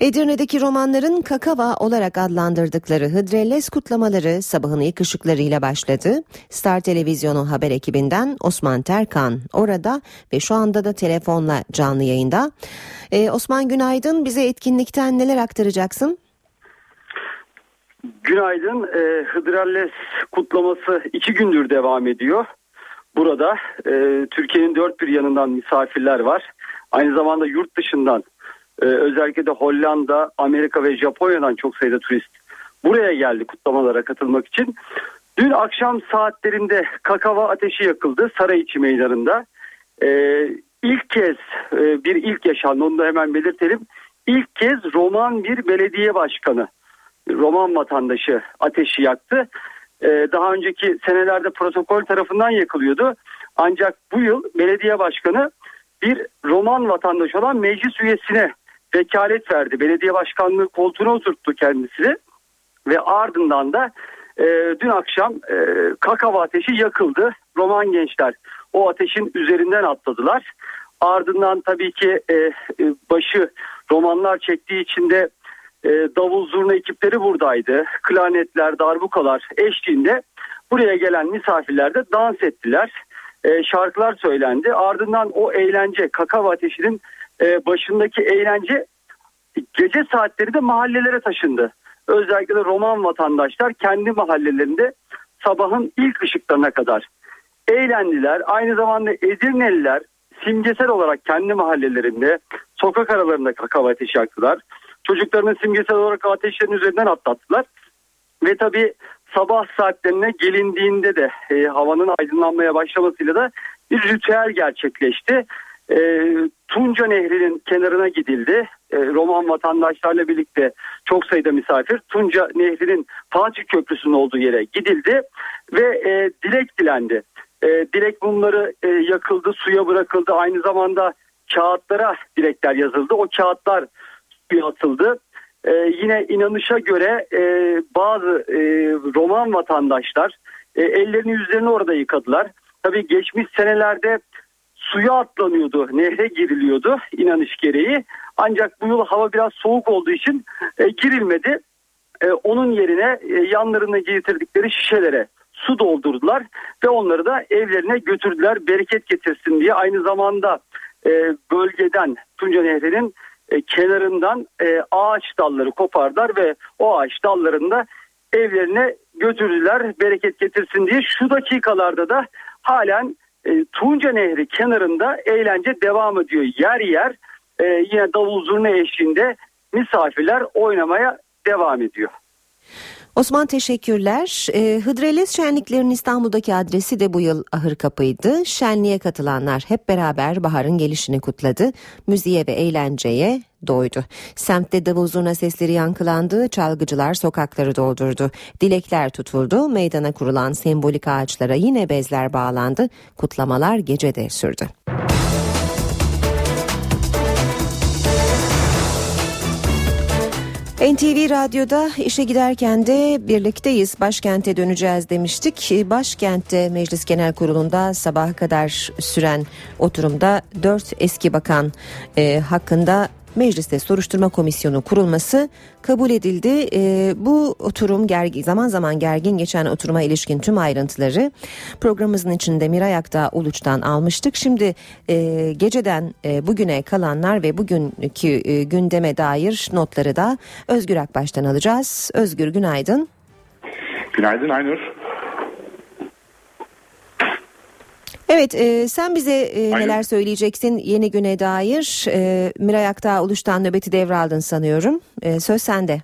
Edirne'deki romanların kakava olarak adlandırdıkları Hıdrellez kutlamaları sabahın ilk ışıklarıyla başladı. Star Televizyonu haber ekibinden Osman Terkan orada ve şu anda da telefonla canlı yayında. Ee, Osman günaydın bize etkinlikten neler aktaracaksın? Günaydın. E, Hıdrellez kutlaması iki gündür devam ediyor. Burada e, Türkiye'nin dört bir yanından misafirler var. Aynı zamanda yurt dışından e, özellikle de Hollanda, Amerika ve Japonya'dan çok sayıda turist buraya geldi kutlamalara katılmak için. Dün akşam saatlerinde kakava ateşi yakıldı Sarayiçi Meydanı'nda. E, ilk kez e, bir ilk yaşandı onu da hemen belirtelim. İlk kez Roman bir belediye başkanı Roman vatandaşı ateşi yaktı. Ee, daha önceki senelerde protokol tarafından yakılıyordu. Ancak bu yıl belediye başkanı bir Roman vatandaşı olan meclis üyesine vekalet verdi. Belediye başkanlığı koltuğuna oturttu kendisini ve ardından da e, dün akşam e, kakava ateşi yakıldı. Roman gençler o ateşin üzerinden atladılar. Ardından tabii ki e, e başı romanlar çektiği için de e, davul zurna ekipleri buradaydı. Klarnetler, darbukalar eşliğinde buraya gelen misafirler de dans ettiler. E, şarkılar söylendi. Ardından o eğlence kakava ateşinin e, başındaki eğlence gece saatleri de mahallelere taşındı. Özellikle de Roman vatandaşlar kendi mahallelerinde sabahın ilk ışıklarına kadar eğlendiler. Aynı zamanda Edirneliler simgesel olarak kendi mahallelerinde sokak aralarında kakava ateşi yaktılar. Çocuklarının simgesel olarak ateşlerin üzerinden atlattılar. Ve tabi sabah saatlerine gelindiğinde de e, havanın aydınlanmaya başlamasıyla da bir ritüel gerçekleşti. E, Tunca Nehri'nin kenarına gidildi. E, Roman vatandaşlarla birlikte çok sayıda misafir Tunca Nehri'nin Fatih Köprüsü'nün olduğu yere gidildi ve e, dilek dilendi. E, dilek mumları e, yakıldı, suya bırakıldı. Aynı zamanda kağıtlara dilekler yazıldı. O kağıtlar suya atıldı. E, yine inanışa göre e, bazı e, Roman vatandaşlar e, ellerini yüzlerini orada yıkadılar. Tabii geçmiş senelerde suya atlanıyordu, nehre giriliyordu inanış gereği. Ancak bu yıl hava biraz soğuk olduğu için e, girilmedi. E, onun yerine e, yanlarına getirdikleri şişelere su doldurdular ve onları da evlerine götürdüler bereket getirsin diye. Aynı zamanda e, bölgeden Tunca Nehri'nin e, kenarından e, ağaç dalları kopardılar ve o ağaç dallarında evlerine götürdüler bereket getirsin diye. Şu dakikalarda da halen e, Tunca Nehri kenarında eğlence devam ediyor. Yer yer e, yine davul zurna eşliğinde misafirler oynamaya devam ediyor. Osman teşekkürler. E, Hıdrellez şenliklerinin İstanbul'daki adresi de bu yıl ahır kapıydı. Şenliğe katılanlar hep beraber baharın gelişini kutladı. Müziğe ve eğlenceye doydu. Semtte davul zurna sesleri yankılandı, çalgıcılar sokakları doldurdu. Dilekler tutuldu, meydana kurulan sembolik ağaçlara yine bezler bağlandı. Kutlamalar gecede sürdü. NTV Radyo'da işe giderken de birlikteyiz. Başkente döneceğiz demiştik. Başkentte Meclis Genel Kurulu'nda sabaha kadar süren oturumda dört eski bakan e, hakkında mecliste soruşturma komisyonu kurulması kabul edildi. E, bu oturum gergin, zaman zaman gergin geçen oturuma ilişkin tüm ayrıntıları programımızın içinde Miray Akta Uluç'tan almıştık. Şimdi e, geceden e, bugüne kalanlar ve bugünkü e, gündeme dair notları da Özgür Akbaş'tan alacağız. Özgür günaydın. Günaydın Aynur. Evet e, sen bize e, neler söyleyeceksin yeni güne dair. E, Miray Aktağ Uluş'tan nöbeti devraldın sanıyorum. E, söz sende.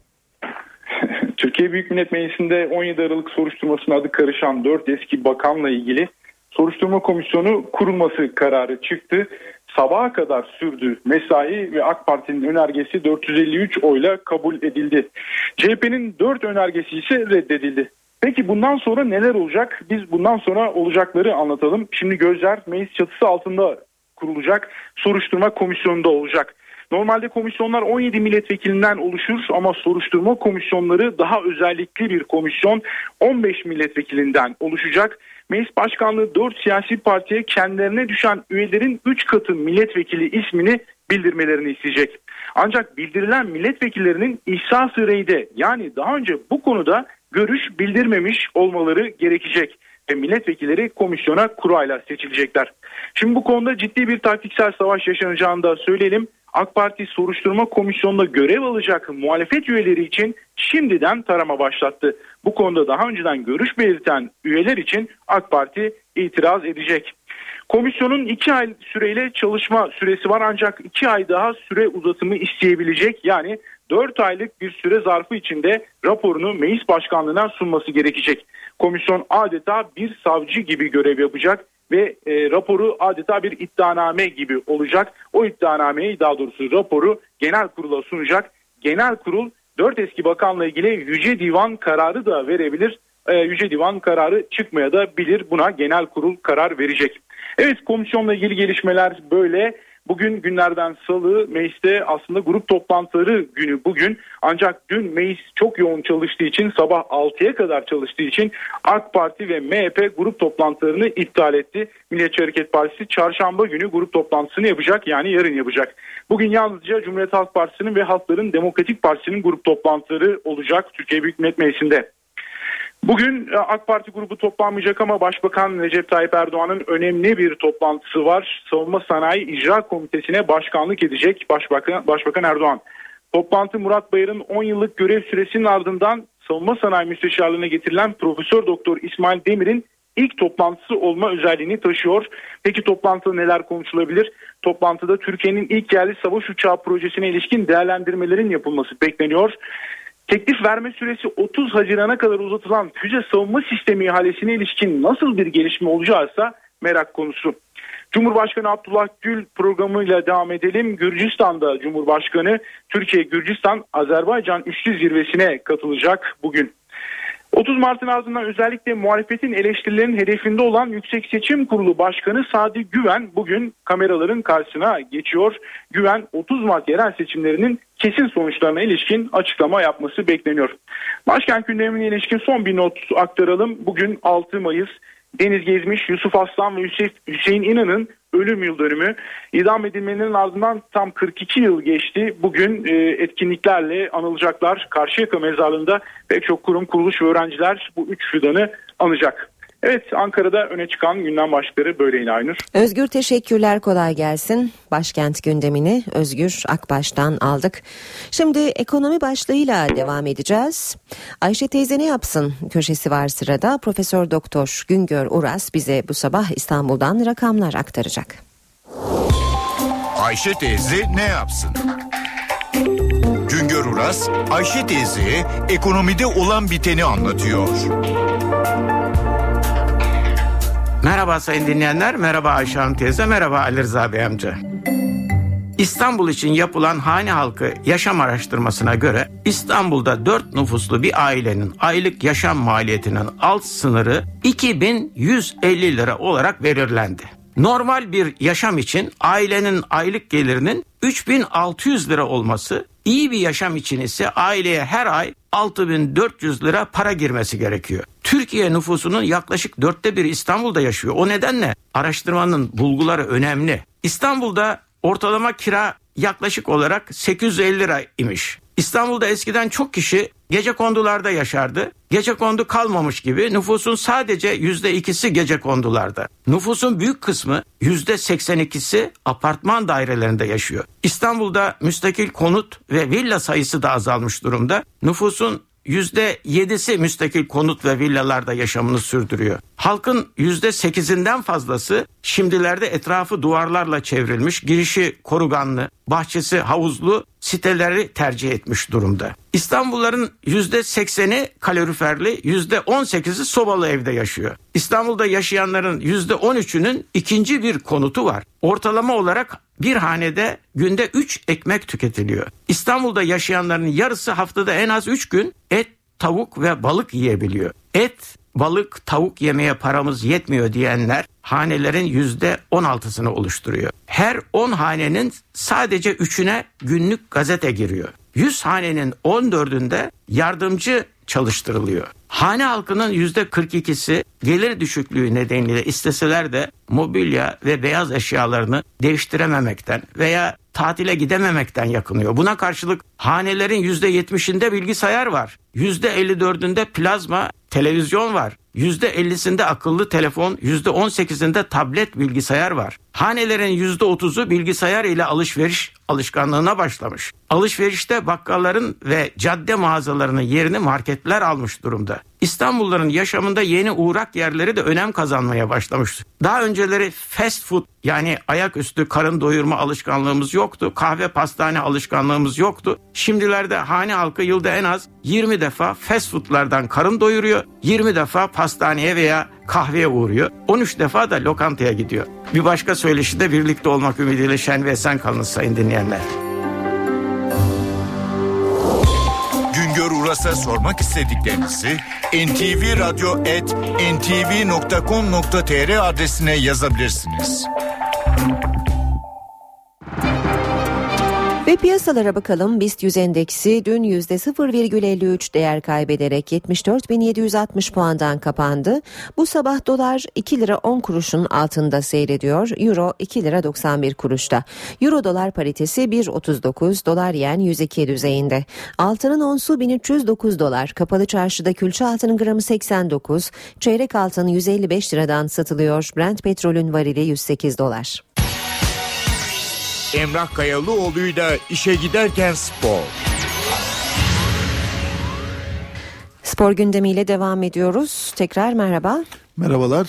Türkiye Büyük Millet Meclisi'nde 17 Aralık soruşturmasına adı karışan 4 eski bakanla ilgili soruşturma komisyonu kurulması kararı çıktı. Sabaha kadar sürdü mesai ve AK Parti'nin önergesi 453 oyla kabul edildi. CHP'nin 4 önergesi ise reddedildi. Peki bundan sonra neler olacak? Biz bundan sonra olacakları anlatalım. Şimdi gözler meclis çatısı altında kurulacak soruşturma komisyonunda olacak. Normalde komisyonlar 17 milletvekilinden oluşur ama soruşturma komisyonları daha özellikli bir komisyon 15 milletvekilinden oluşacak. Meclis Başkanlığı 4 siyasi partiye kendilerine düşen üyelerin 3 katı milletvekili ismini bildirmelerini isteyecek. Ancak bildirilen milletvekillerinin ihsas-ı reyde yani daha önce bu konuda görüş bildirmemiş olmaları gerekecek ve milletvekilleri komisyona kurayla seçilecekler. Şimdi bu konuda ciddi bir taktiksel savaş yaşanacağını da söyleyelim. AK Parti soruşturma komisyonunda görev alacak muhalefet üyeleri için şimdiden tarama başlattı. Bu konuda daha önceden görüş belirten üyeler için AK Parti itiraz edecek. Komisyonun iki ay süreyle çalışma süresi var ancak iki ay daha süre uzatımı isteyebilecek. Yani 4 aylık bir süre zarfı içinde raporunu meclis başkanlığına sunması gerekecek. Komisyon adeta bir savcı gibi görev yapacak ve e, raporu adeta bir iddianame gibi olacak. O iddianameyi daha doğrusu raporu genel kurula sunacak. Genel kurul 4 eski bakanla ilgili Yüce Divan kararı da verebilir. E, Yüce Divan kararı çıkmaya da bilir. Buna genel kurul karar verecek. Evet komisyonla ilgili gelişmeler böyle. Bugün günlerden salı mecliste aslında grup toplantıları günü bugün ancak dün meclis çok yoğun çalıştığı için sabah 6'ya kadar çalıştığı için AK Parti ve MHP grup toplantılarını iptal etti. Milliyetçi Hareket Partisi çarşamba günü grup toplantısını yapacak yani yarın yapacak. Bugün yalnızca Cumhuriyet Halk Partisi'nin ve Halkların Demokratik Partisi'nin grup toplantıları olacak Türkiye Büyük Millet Meclisi'nde. Bugün e, AK Parti grubu toplanmayacak ama Başbakan Recep Tayyip Erdoğan'ın önemli bir toplantısı var. Savunma Sanayi İcra Komitesi'ne başkanlık edecek Başbakan, Başbakan Erdoğan. Toplantı Murat Bayır'ın 10 yıllık görev süresinin ardından savunma sanayi müsteşarlığına getirilen Profesör Doktor İsmail Demir'in ilk toplantısı olma özelliğini taşıyor. Peki toplantıda neler konuşulabilir? Toplantıda Türkiye'nin ilk yerli savaş uçağı projesine ilişkin değerlendirmelerin yapılması bekleniyor. Teklif verme süresi 30 Haziran'a kadar uzatılan füze savunma sistemi ihalesine ilişkin nasıl bir gelişme olacağıysa merak konusu. Cumhurbaşkanı Abdullah Gül programıyla devam edelim. Gürcistan'da Cumhurbaşkanı Türkiye, Gürcistan, Azerbaycan üçlü zirvesine katılacak bugün. 30 Mart'ın ardından özellikle muhalefetin eleştirilerinin hedefinde olan Yüksek Seçim Kurulu Başkanı Sadi Güven bugün kameraların karşısına geçiyor. Güven 30 Mart yerel seçimlerinin kesin sonuçlarına ilişkin açıklama yapması bekleniyor. Başkent gündemine ilişkin son bir not aktaralım. Bugün 6 Mayıs Deniz Gezmiş, Yusuf Aslan ve Hüseyin İnan'ın ölüm yıl dönümü. İdam edilmenin ardından tam 42 yıl geçti. Bugün e, etkinliklerle anılacaklar. Karşıyaka mezarlığında pek çok kurum, kuruluş ve öğrenciler bu üç fidanı anacak. Evet Ankara'da öne çıkan gündem başlıkları böyleydi Aynur. Özgür teşekkürler kolay gelsin. Başkent gündemini Özgür Akbaş'tan aldık. Şimdi ekonomi başlığıyla devam edeceğiz. Ayşe teyze ne yapsın köşesi var sırada. Profesör Doktor Güngör Uras bize bu sabah İstanbul'dan rakamlar aktaracak. Ayşe teyze ne yapsın? Güngör Uras, Ayşe teyze ekonomide olan biteni anlatıyor. Merhaba sayın dinleyenler, merhaba Ayşe Hanım teyze, merhaba Ali Rıza Bey amca. İstanbul için yapılan hane halkı yaşam araştırmasına göre İstanbul'da 4 nüfuslu bir ailenin aylık yaşam maliyetinin alt sınırı 2150 lira olarak belirlendi. Normal bir yaşam için ailenin aylık gelirinin 3600 lira olması, iyi bir yaşam için ise aileye her ay 6400 lira para girmesi gerekiyor. Türkiye nüfusunun yaklaşık dörtte biri İstanbul'da yaşıyor. O nedenle araştırmanın bulguları önemli. İstanbul'da ortalama kira yaklaşık olarak 850 lira imiş. İstanbul'da eskiden çok kişi gece kondularda yaşardı. Gece kondu kalmamış gibi nüfusun sadece yüzde ikisi gece kondularda. Nüfusun büyük kısmı yüzde seksen ikisi apartman dairelerinde yaşıyor. İstanbul'da müstakil konut ve villa sayısı da azalmış durumda. Nüfusun yüzde yedisi müstakil konut ve villalarda yaşamını sürdürüyor. Halkın yüzde sekizinden fazlası şimdilerde etrafı duvarlarla çevrilmiş, girişi koruganlı, bahçesi havuzlu siteleri tercih etmiş durumda. İstanbulluların %80'i kaloriferli, %18'i sobalı evde yaşıyor. İstanbul'da yaşayanların %13'ünün ikinci bir konutu var. Ortalama olarak bir hanede günde 3 ekmek tüketiliyor. İstanbul'da yaşayanların yarısı haftada en az 3 gün et, tavuk ve balık yiyebiliyor. Et, balık, tavuk yemeye paramız yetmiyor diyenler hanelerin yüzde 16'sını oluşturuyor. Her 10 hanenin sadece 3'üne günlük gazete giriyor. 100 hanenin 14'ünde yardımcı çalıştırılıyor. Hane halkının yüzde 42'si gelir düşüklüğü nedeniyle isteseler de mobilya ve beyaz eşyalarını değiştirememekten veya tatile gidememekten yakınıyor. Buna karşılık hanelerin yüzde 70'inde bilgisayar var. Yüzde 54'ünde plazma televizyon var. %50'sinde akıllı telefon, %18'inde tablet bilgisayar var. Hanelerin %30'u bilgisayar ile alışveriş alışkanlığına başlamış. Alışverişte bakkalların ve cadde mağazalarının yerini marketler almış durumda. İstanbulluların yaşamında yeni uğrak yerleri de önem kazanmaya başlamış. Daha önceleri fast food yani ayaküstü karın doyurma alışkanlığımız yoktu. Kahve pastane alışkanlığımız yoktu. Şimdilerde hane halkı yılda en az 20 defa fast foodlardan karın doyuruyor. 20 defa pastaneye veya kahveye uğruyor. 13 defa da lokantaya gidiyor. Bir başka söyleşi de birlikte olmak ümidiyle şen ve esen kalınız sayın dinleyenler. Güngör Uras'a sormak istediklerinizi ntvradio.ntv.com.tr adresine yazabilirsiniz. Ve piyasalara bakalım. BIST 100 endeksi dün %0,53 değer kaybederek 74.760 puandan kapandı. Bu sabah dolar 2 lira 10 kuruşun altında seyrediyor. Euro 2 lira 91 kuruşta. Euro dolar paritesi 1.39, dolar yen 102 düzeyinde. Altının onsu 1309 dolar. Kapalı çarşıda külçe altının gramı 89, çeyrek altın 155 liradan satılıyor. Brent petrolün varili 108 dolar. Emrah Kayalıoğlu'yla işe giderken spor. Spor gündemiyle devam ediyoruz. Tekrar merhaba. Merhabalar.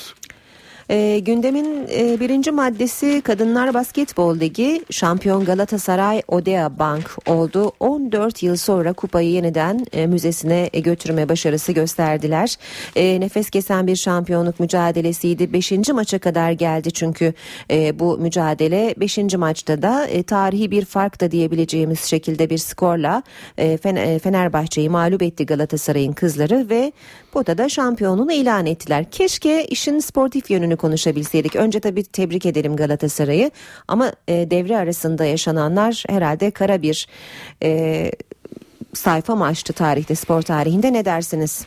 E, gündemin e, birinci maddesi Kadınlar Basketbol Ligi şampiyon Galatasaray Odea Bank oldu. 14 yıl sonra kupayı yeniden e, müzesine e, götürme başarısı gösterdiler. E, nefes kesen bir şampiyonluk mücadelesiydi. 5. maça kadar geldi çünkü e, bu mücadele 5. maçta da e, tarihi bir fark da diyebileceğimiz şekilde bir skorla e, Fenerbahçe'yi mağlup etti Galatasaray'ın kızları ve potada şampiyonluğunu ilan ettiler. Keşke işin sportif yönünü konuşabilseydik. Önce tabii tebrik edelim Galatasaray'ı ama e, devre arasında yaşananlar herhalde kara bir e, sayfa mı açtı tarihte spor tarihinde ne dersiniz?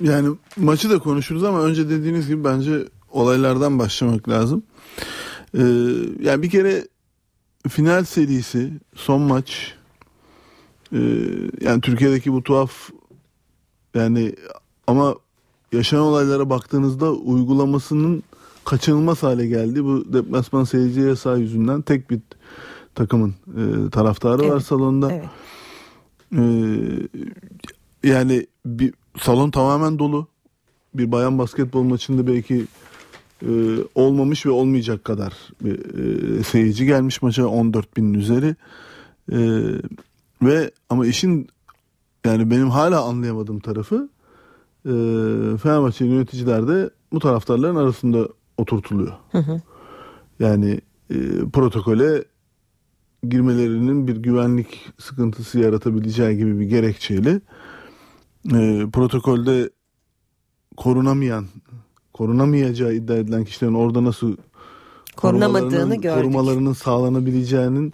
Yani maçı da konuşuruz ama önce dediğiniz gibi bence olaylardan başlamak lazım. Ee, yani bir kere final serisi son maç e, yani Türkiye'deki bu tuhaf yani ama yaşanan olaylara baktığınızda uygulamasının kaçınılmaz hale geldi. Bu deplasman seyirci yasağı yüzünden tek bir takımın e, taraftarı evet. var salonda. Evet. E, yani bir salon tamamen dolu. Bir bayan basketbol maçında belki e, olmamış ve olmayacak kadar bir e, seyirci gelmiş maça 14 binin üzeri. E, ve ama işin yani benim hala anlayamadığım tarafı e, Fenerbahçe yöneticiler de bu taraftarların arasında oturtuluyor. Hı hı. Yani e, protokole girmelerinin bir güvenlik sıkıntısı yaratabileceği gibi bir gerekçeyle e, protokolde korunamayan, korunamayacağı iddia edilen kişilerin orada nasıl korunamadığını gördük. Korumalarının sağlanabileceğinin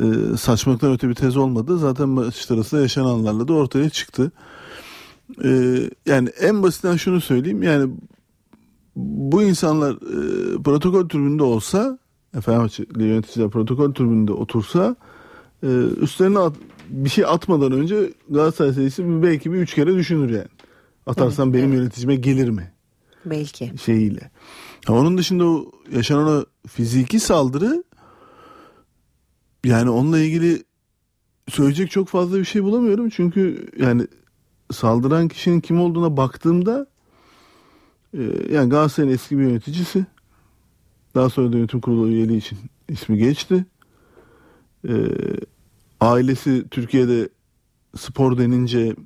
e, saçmalıktan öte bir tez olmadı. Zaten maç sırasında yaşananlarla da ortaya çıktı. E, yani en basitten şunu söyleyeyim yani bu insanlar e, protokol türbünde olsa Fenerbahçeli yöneticiler protokol türbünde otursa e, üstlerine at, bir şey atmadan önce Galatasaray serisi belki bir üç kere düşünür yani. Atarsam evet, benim evet. yöneticime gelir mi? Belki. Şeyiyle. Ha, onun dışında o yaşanan o fiziki saldırı yani onunla ilgili söyleyecek çok fazla bir şey bulamıyorum. Çünkü yani saldıran kişinin kim olduğuna baktığımda e, yani Galatasaray'ın eski bir yöneticisi daha sonra da yönetim kurulu üyeliği için ismi geçti. e, ailesi Türkiye'de spor denince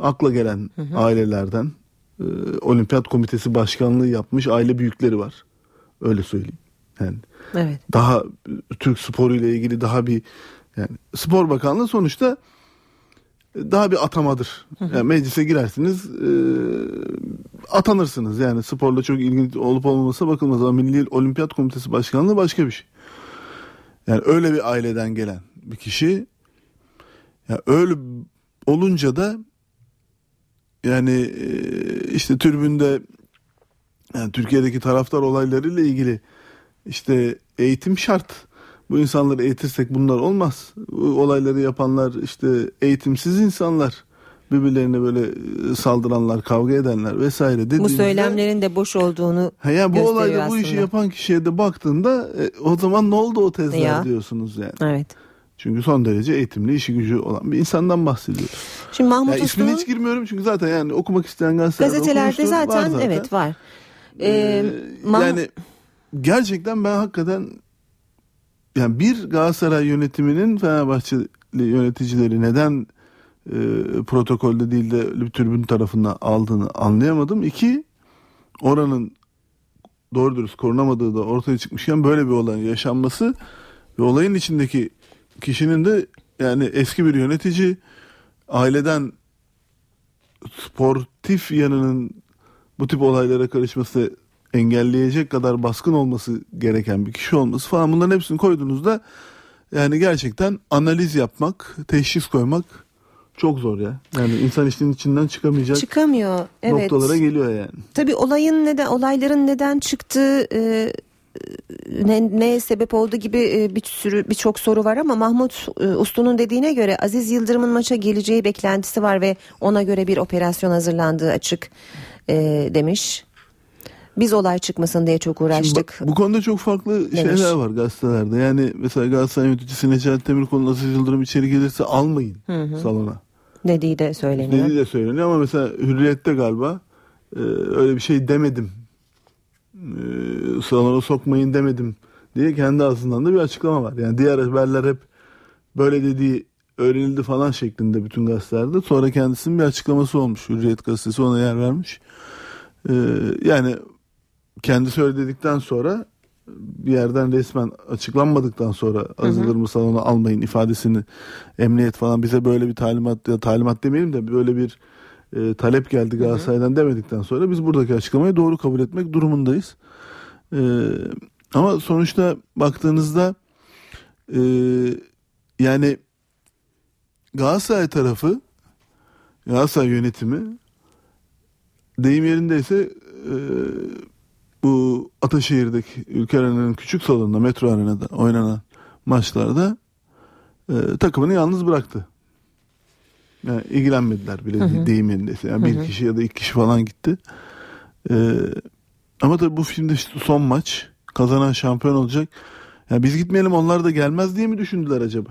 akla gelen Hı hı. ailelerden e, olimpiyat komitesi başkanlığı yapmış aile büyükleri var. Öyle söyleyeyim. Yani Evet. daha Türk sporu ile ilgili daha bir yani spor bakanlığı sonuçta daha bir atamadır. Yani meclise girersiniz e, atanırsınız. Yani sporla çok ilgili olup olmamasına bakılmaz ama Milli Olimpiyat Komitesi Başkanlığı başka bir şey. Yani öyle bir aileden gelen bir kişi ya öyle olunca da yani e, işte tribünde yani Türkiye'deki taraftar olaylarıyla ilgili işte eğitim şart. Bu insanları eğitirsek bunlar olmaz. Bu olayları yapanlar işte eğitimsiz insanlar. Birbirlerine böyle e, saldıranlar, kavga edenler vesaire Bu dediğimizde söylemlerin de boş olduğunu Ha ya bu olayda bu aslında. işi yapan kişiye de baktığında e, o zaman ne oldu o tezler Ya. diyorsunuz yani. Evet. Çünkü son derece eğitimli, işi gücü olan bir insandan bahsediyoruz. Şimdi Mahmut Yani Uslu'nun hiç girmiyorum çünkü zaten yani okumak isteyen gazetelerde, gazetelerde zaten, var evet var. Ee, Ee, Mah- yani gerçekten ben hakikaten yani bir Galatasaray yönetiminin Fenerbahçeli yöneticileri neden e, protokolde değil de tribün tarafından aldığını anlayamadım. İki oranın doğru dürüst korunamadığı da ortaya çıkmışken böyle bir olayın yaşanması ve olayın içindeki kişinin de yani eski bir yönetici aileden sportif yanının bu tip olaylara karışması engelleyecek kadar baskın olması gereken bir kişi olması falan bunların hepsini koyduğunuzda yani gerçekten analiz yapmak, teşhis koymak çok zor ya. Yani insan işin içinden çıkamayacak çıkamıyor. Evet. noktalara geliyor yani. Tabii olayın neden olayların neden çıktığı e, ne, neye sebep oldu gibi e, bir sürü birçok soru var ama Mahmut e, Uslu'nun dediğine göre Aziz Yıldırım'ın maça geleceği beklentisi var ve ona göre bir operasyon hazırlandığı açık e, demiş. Biz olay çıkmasın diye çok uğraştık. Şimdi bak, bu konuda çok farklı Demiş. şeyler var gazetelerde. Yani mesela Galatasaray yöneticisi Necati Demirkol'un Aziz Yıldırım içeri gelirse almayın Hı hı. salona. dediği de söyleniyor. Dediği de söyleniyor ama mesela Hürriyet'te galiba e, öyle bir şey demedim. E, salona sokmayın demedim diye kendi ağzından da bir açıklama var. Yani diğer haberler hep böyle dediği öğrenildi falan şeklinde bütün gazetelerde. Sonra kendisinin bir açıklaması olmuş. Hürriyet gazetesi ona yer vermiş. E, yani kendi söyledikten sonra bir yerden resmen açıklanmadıktan sonra Aziz Yıldırım'ı salona almayın ifadesini emniyet falan bize böyle bir talimat ya talimat demeyelim de böyle bir e, talep geldi Galatasaray'dan demedikten sonra biz buradaki açıklamayı doğru kabul etmek durumundayız. E, ama sonuçta baktığınızda e, yani Galatasaray tarafı Galatasaray yönetimi deyim yerindeyse e, bu Ataşehir'deki Ülker Arena'nın küçük salonunda metro arenada oynanan maçlarda e, takımını yalnız bıraktı. Yani ilgilenmediler bile Hı hı. deyim yerindeyse. Yani Hı bir kişi ya da iki kişi falan gitti. E, ama tabii bu filmde işte son maç kazanan şampiyon olacak. Yani biz gitmeyelim onlar da gelmez diye mi düşündüler acaba?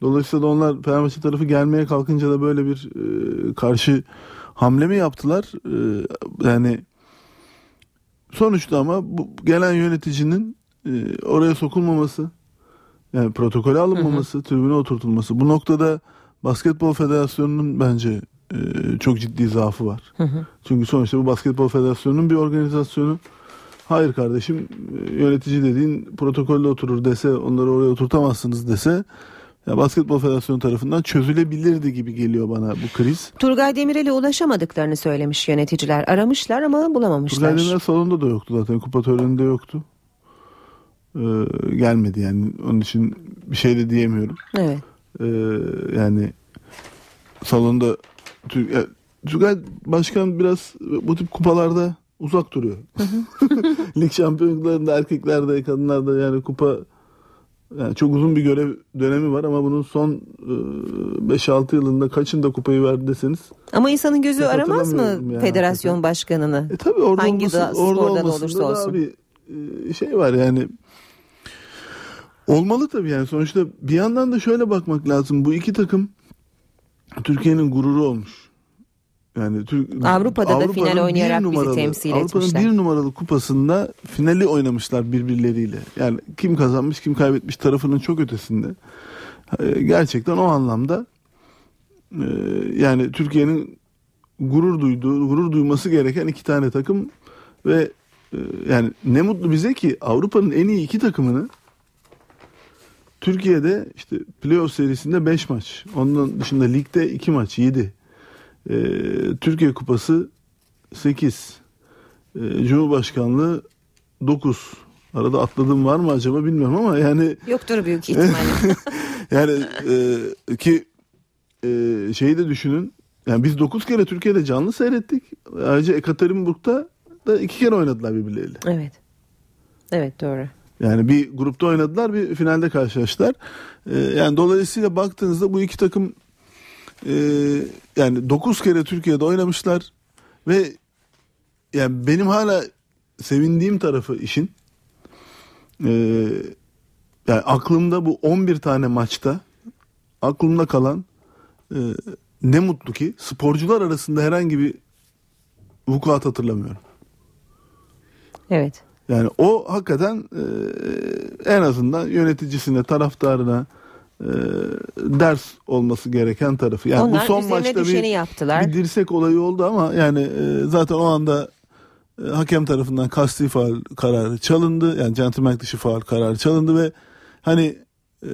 Dolayısıyla da onlar Fenerbahçe tarafı gelmeye kalkınca da böyle bir e, karşı hamle mi yaptılar? E, yani sonuçta ama bu gelen yöneticinin e, oraya sokulmaması, yani protokole alınmaması, tribüne oturtulması. Bu noktada Basketbol Federasyonu'nun bence e, çok ciddi zaafı var. Hı hı. Çünkü sonuçta bu Basketbol Federasyonu'nun bir organizasyonu. Hayır kardeşim e, yönetici dediğin protokolle oturur dese onları oraya oturtamazsınız dese ya Basketbol Federasyonu tarafından çözülebilirdi gibi geliyor bana bu kriz. Turgay Demirel'e ulaşamadıkları söylemiş yöneticiler. Aramışlar ama bulamamışlar. Turgay Demirel salonda da yoktu zaten. Kupa töreninde yoktu. Ee, gelmedi yani. Onun için bir şey de diyemiyorum. Evet. Ee, yani salonda Turgay Başkan biraz bu tip kupalarda uzak duruyor. Lig şampiyonluklarında erkeklerde, kadınlarda yani kupa yani çok uzun bir görev dönemi var ama bunun son e, 5-6 yılında kaçında kupayı verdi deseniz Ama insanın gözü aramaz mı yani federasyon başkanını? E tabii orada Hangi olması, da, orada da olmasında olursa daha olsun. bir e, şey var yani. Olmalı tabii yani sonuçta bir yandan da şöyle bakmak lazım. Bu iki takım Türkiye'nin gururu olmuş. Yani Türk, Avrupa'da da final oynayarak bizi numaralı- temsil Avrupa'nın etmişler. bir numaralı kupasında finali oynamışlar birbirleriyle. Yani kim kazanmış kim kaybetmiş tarafının çok ötesinde. Ee, Gerçekten o anlamda e, yani Türkiye'nin gurur duyduğu, gurur duyması gereken iki tane takım ve e, yani ne mutlu bize ki Avrupa'nın en iyi iki takımını Türkiye'de işte playoff serisinde 5 maç. Onun dışında ligde 2 maç 7. Türkiye Kupası 8. Cumhurbaşkanlığı 9. Arada atladığım var mı acaba bilmiyorum ama yani Yoktur büyük ihtimalle. yani e, ki e, şeyi de düşünün. Yani biz 9 kere Türkiye'de canlı seyrettik. Ayrıca Ekaterinburg'da da iki kere oynadılar birbirleriyle. evet. Evet doğru. Yani bir grupta oynadılar, bir finalde karşılaştılar. Ee, yani dolayısıyla baktığınızda bu iki takım e, yani 9 kere Türkiye'de oynamışlar ve yani benim hala sevindiğim tarafı işin e, yani aklımda bu 11 tane maçta aklımda kalan e, ne mutlu ki sporcular arasında herhangi bir vukuat hatırlamıyorum. Evet. Yani o hakikaten e, en azından yöneticisine, taraftarına ders olması gereken tarafı. Yani Onlar bu son maçta bir, yaptılar. bir dirsek olayı oldu ama yani e, zaten o anda e, hakem tarafından kasti faul kararı çalındı. Yani centilmen dışı faul kararı çalındı ve hani e,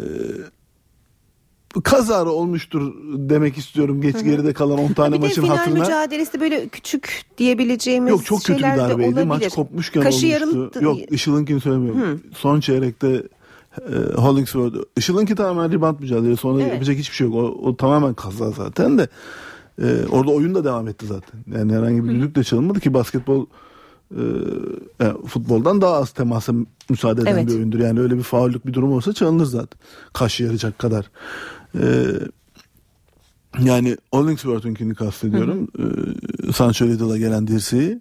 kazara olmuştur demek istiyorum geç geride kalan 10 tane bir de maçın final hatırına. mücadelesi böyle küçük diyebileceğimiz Yok çok kötü bir de darbeydi. olabilir. Maç kopmuşken Kaşı olmuştu. yarıldı. Yok Işıl'ınkini söylemiyorum. Hı. Son çeyrekte e, Hollingsworth. Işıl'ınki tamamen rebound mücadelesi. Sonra Evet. yapacak hiçbir şey yok. O, o tamamen kaza zaten de. E, orada oyun da devam etti zaten. Yani herhangi bir düdük de çalınmadı ki basketbol e, yani futboldan daha az temasa müsaade eden Evet. bir oyundur. Yani öyle bir faullük bir durum olsa çalınır zaten. Kaş yarayacak kadar. E, yani Hollingsworth'unkini kastediyorum. Ee, Sancho Little'a gelen dirseği.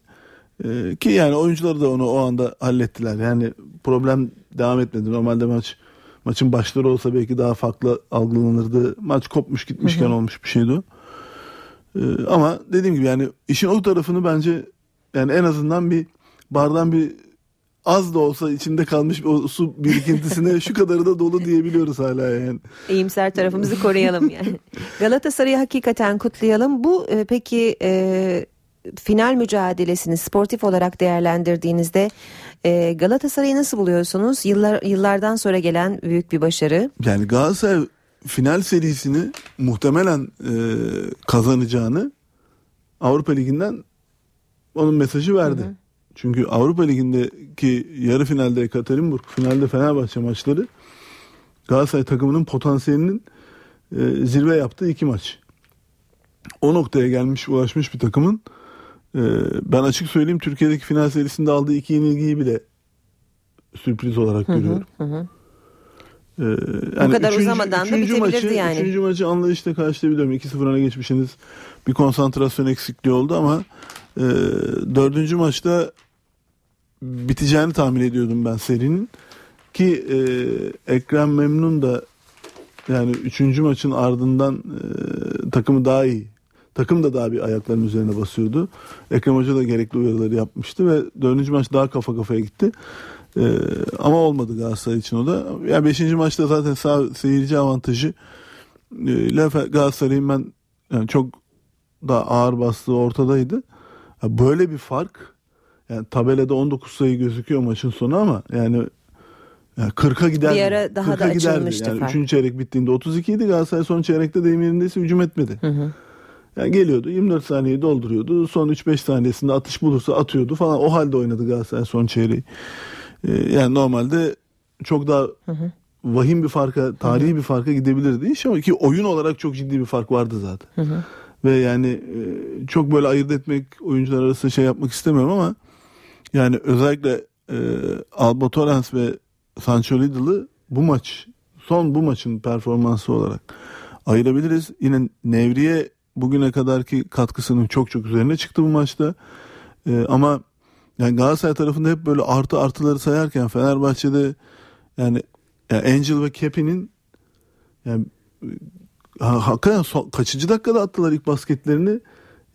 Ee, ki yani oyuncuları da onu o anda hallettiler. Yani problem devam etmedi. Normalde maç maçın başları olsa belki daha farklı algılanırdı. Maç kopmuş gitmişken olmuş bir şeydi o. Ee, ama dediğim gibi yani işin o tarafını bence yani en azından bir bardan bir az da olsa içinde kalmış o su birikintisine şu kadarı da dolu diyebiliyoruz hala yani. İyimser tarafımızı koruyalım yani. Galatasaray'ı hakikaten kutlayalım. Bu e, peki e, final mücadelesini sportif olarak değerlendirdiğinizde e, Galatasaray'ı nasıl buluyorsunuz? Yıllar yıllardan sonra gelen büyük bir başarı. Yani Galatasaray final serisini muhtemelen e, kazanacağını Avrupa Ligi'nden onun mesajı verdi. Çünkü Avrupa Ligi'ndeki yarı finalde Ekaterinburg, finalde Fenerbahçe maçları Galatasaray takımının potansiyelinin e, zirve yaptığı iki maç. O noktaya gelmiş, ulaşmış bir takımın ben açık söyleyeyim Türkiye'deki final serisinde aldığı iki yenilgiyi bile sürpriz olarak görüyorum. Hı hı. Ee, Bu kadar uzamadan da üçüncü bitebilirdi maçı, yani. Üçüncü maçı anlayışla karşılayabiliyorum. 2-0 öne geçmişsiniz. Bir konsantrasyon eksikliği oldu ama e, dördüncü maçta biteceğini tahmin ediyordum ben serinin. Ki e, Ekrem Memnun da yani üçüncü maçın ardından e, takımı daha iyi. Takım da daha bir ayaklarının üzerine basıyordu. Ekrem Hoca da gerekli uyarıları yapmıştı ve dördüncü maç daha kafa kafaya gitti. Ee, ama olmadı Galatasaray için o da. Yani beşinci maçta zaten sağ, seyirci avantajı e, ile Galatasaray'ın ben yani çok daha ağır bastığı ortadaydı. Ya böyle bir fark yani tabelada 19 sayı gözüküyor maçın sonu ama yani yani 40'a giderdi. Bir ara daha 40'a da giderdi. açılmıştı Yani fark. üçüncü çeyrek bittiğinde 32 idi. Galatasaray son çeyrekte deyim yerindeyse hücum etmedi. Yani geliyordu 24 saniyeyi dolduruyordu. Son 3-5 saniyesinde atış bulursa atıyordu falan. O halde oynadı Galatasaray son çeyreği. Ee, yani normalde çok daha vahim bir farka, tarihi bir farka gidebilirdi iş ama ki oyun olarak çok ciddi bir fark vardı zaten. Ve yani e, çok böyle ayırt etmek oyuncular arasında şey yapmak istemiyorum ama yani özellikle e, Alba Torrens ve Sancho Liddle'ı bu maç son bu maçın performansı olarak ayırabiliriz. Yine Nevriye bugüne kadarki katkısının çok çok üzerine çıktı bu maçta. E, ama yani Galatasaray tarafında hep böyle artı artıları sayarken Fenerbahçe'de yani, yani Angel ve Kepi'nin yani ha- hakikaten son- kaçıncı dakikada attılar ilk basketlerini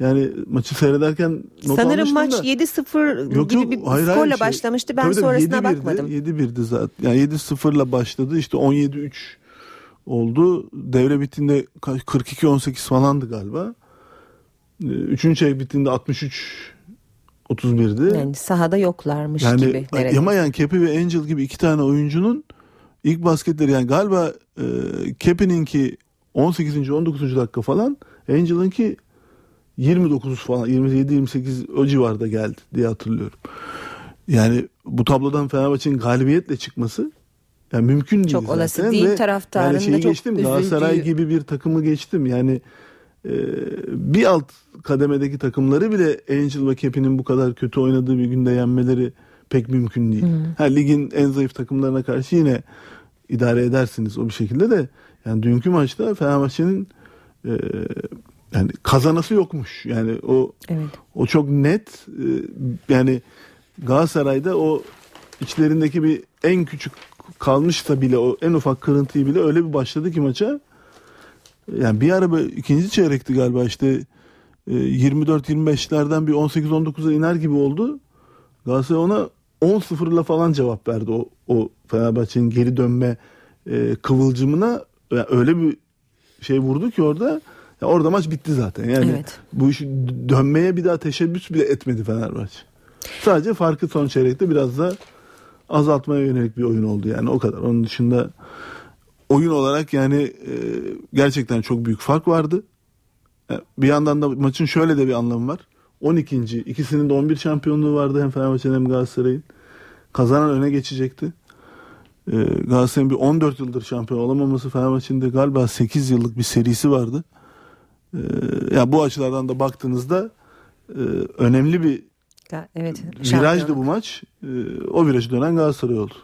Yani maçı seyrederken not Sanırım maç da. 7-0 Yok, gibi yok, bir hayır, hayır, skorla şey- başlamıştı. Ben sonrasına 7-1'di, bakmadım. 7-1'di zaten. Yani 7-0'la başladı. İşte 17-3 oldu. Devre bittiğinde kaç- 42-18 falandı galiba. Ee, Üçüncü çeyrek bittiğinde 63 31'di. Yani sahada yoklarmış Yani gibi. yani Kepi ve Angel gibi iki tane oyuncunun ilk basketleri yani galiba e, Kepi'ninki 18. 19. dakika falan Angel'ınki 29 falan 27 28 o civarda geldi diye hatırlıyorum. Yani bu tablodan Fenerbahçe'nin galibiyetle çıkması yani mümkün değil Çok zaten. olası değil, Ve taraftarın yani şeyi da çok geçtim Galatasaray üzüldüğü- gibi bir takımı geçtim. Yani e, bir alt kademedeki takımları bile Angel ve Kepi'nin bu kadar kötü oynadığı bir günde yenmeleri pek mümkün değil. Ha, ligin en zayıf takımlarına karşı yine idare edersiniz o bir şekilde de yani dünkü maçta Fenerbahçe'nin e, yani kazanası yokmuş. Yani o o çok net e, yani Galatasaray'da o içlerindeki bir en küçük kalmışsa bile o en ufak kırıntıyı bile öyle bir başladı ki maça. Yani bir ara böyle ikinci çeyrekti galiba işte e, 24-25'lerden bir 18-19'a iner gibi oldu. Galatasaray ona 10-0'la falan cevap verdi o, o Fenerbahçe'nin geri dönme e, kıvılcımına Yani öyle bir şey vurdu ki orada ya orada maç bitti zaten. Yani Evet. bu işi dönmeye bir daha teşebbüs bile etmedi Fenerbahçe. Sadece farkı son çeyrekte biraz da azaltmaya yönelik bir oyun oldu yani o kadar. Onun dışında oyun olarak yani e, gerçekten çok büyük fark vardı. E, Bir yandan da maçın şöyle de bir anlamı var. 12. ikisinin de 11 şampiyonluğu vardı hem Fenerbahçe'nin hem Galatasaray'ın. Kazanan öne geçecekti. E, Galatasaray'ın bir 14 yıldır şampiyon olamaması Fenerbahçe'nin de galiba 8 yıllık bir serisi vardı. E, ya bu açılardan da baktığınızda e, önemli bir Ga- Evet. virajdı bu maç. E, o virajı dönen Galatasaray oldu.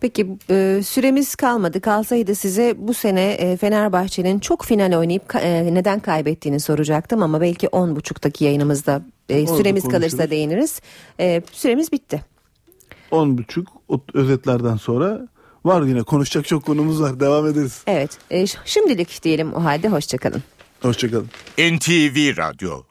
Peki e, süremiz kalmadı. Kalsaydı size bu sene e, Fenerbahçe'nin çok final oynayıp e, neden kaybettiğini soracaktım ama belki 10.30'daki yayınımızda e, Orada süremiz konuşuruz. kalırsa değiniriz. E, süremiz bitti. 10.30 o özetlerden sonra var yine konuşacak çok konumuz var. Devam ederiz. Evet. e, şimdilik diyelim o halde hoşçakalın. Hoşçakalın. NTV Radyo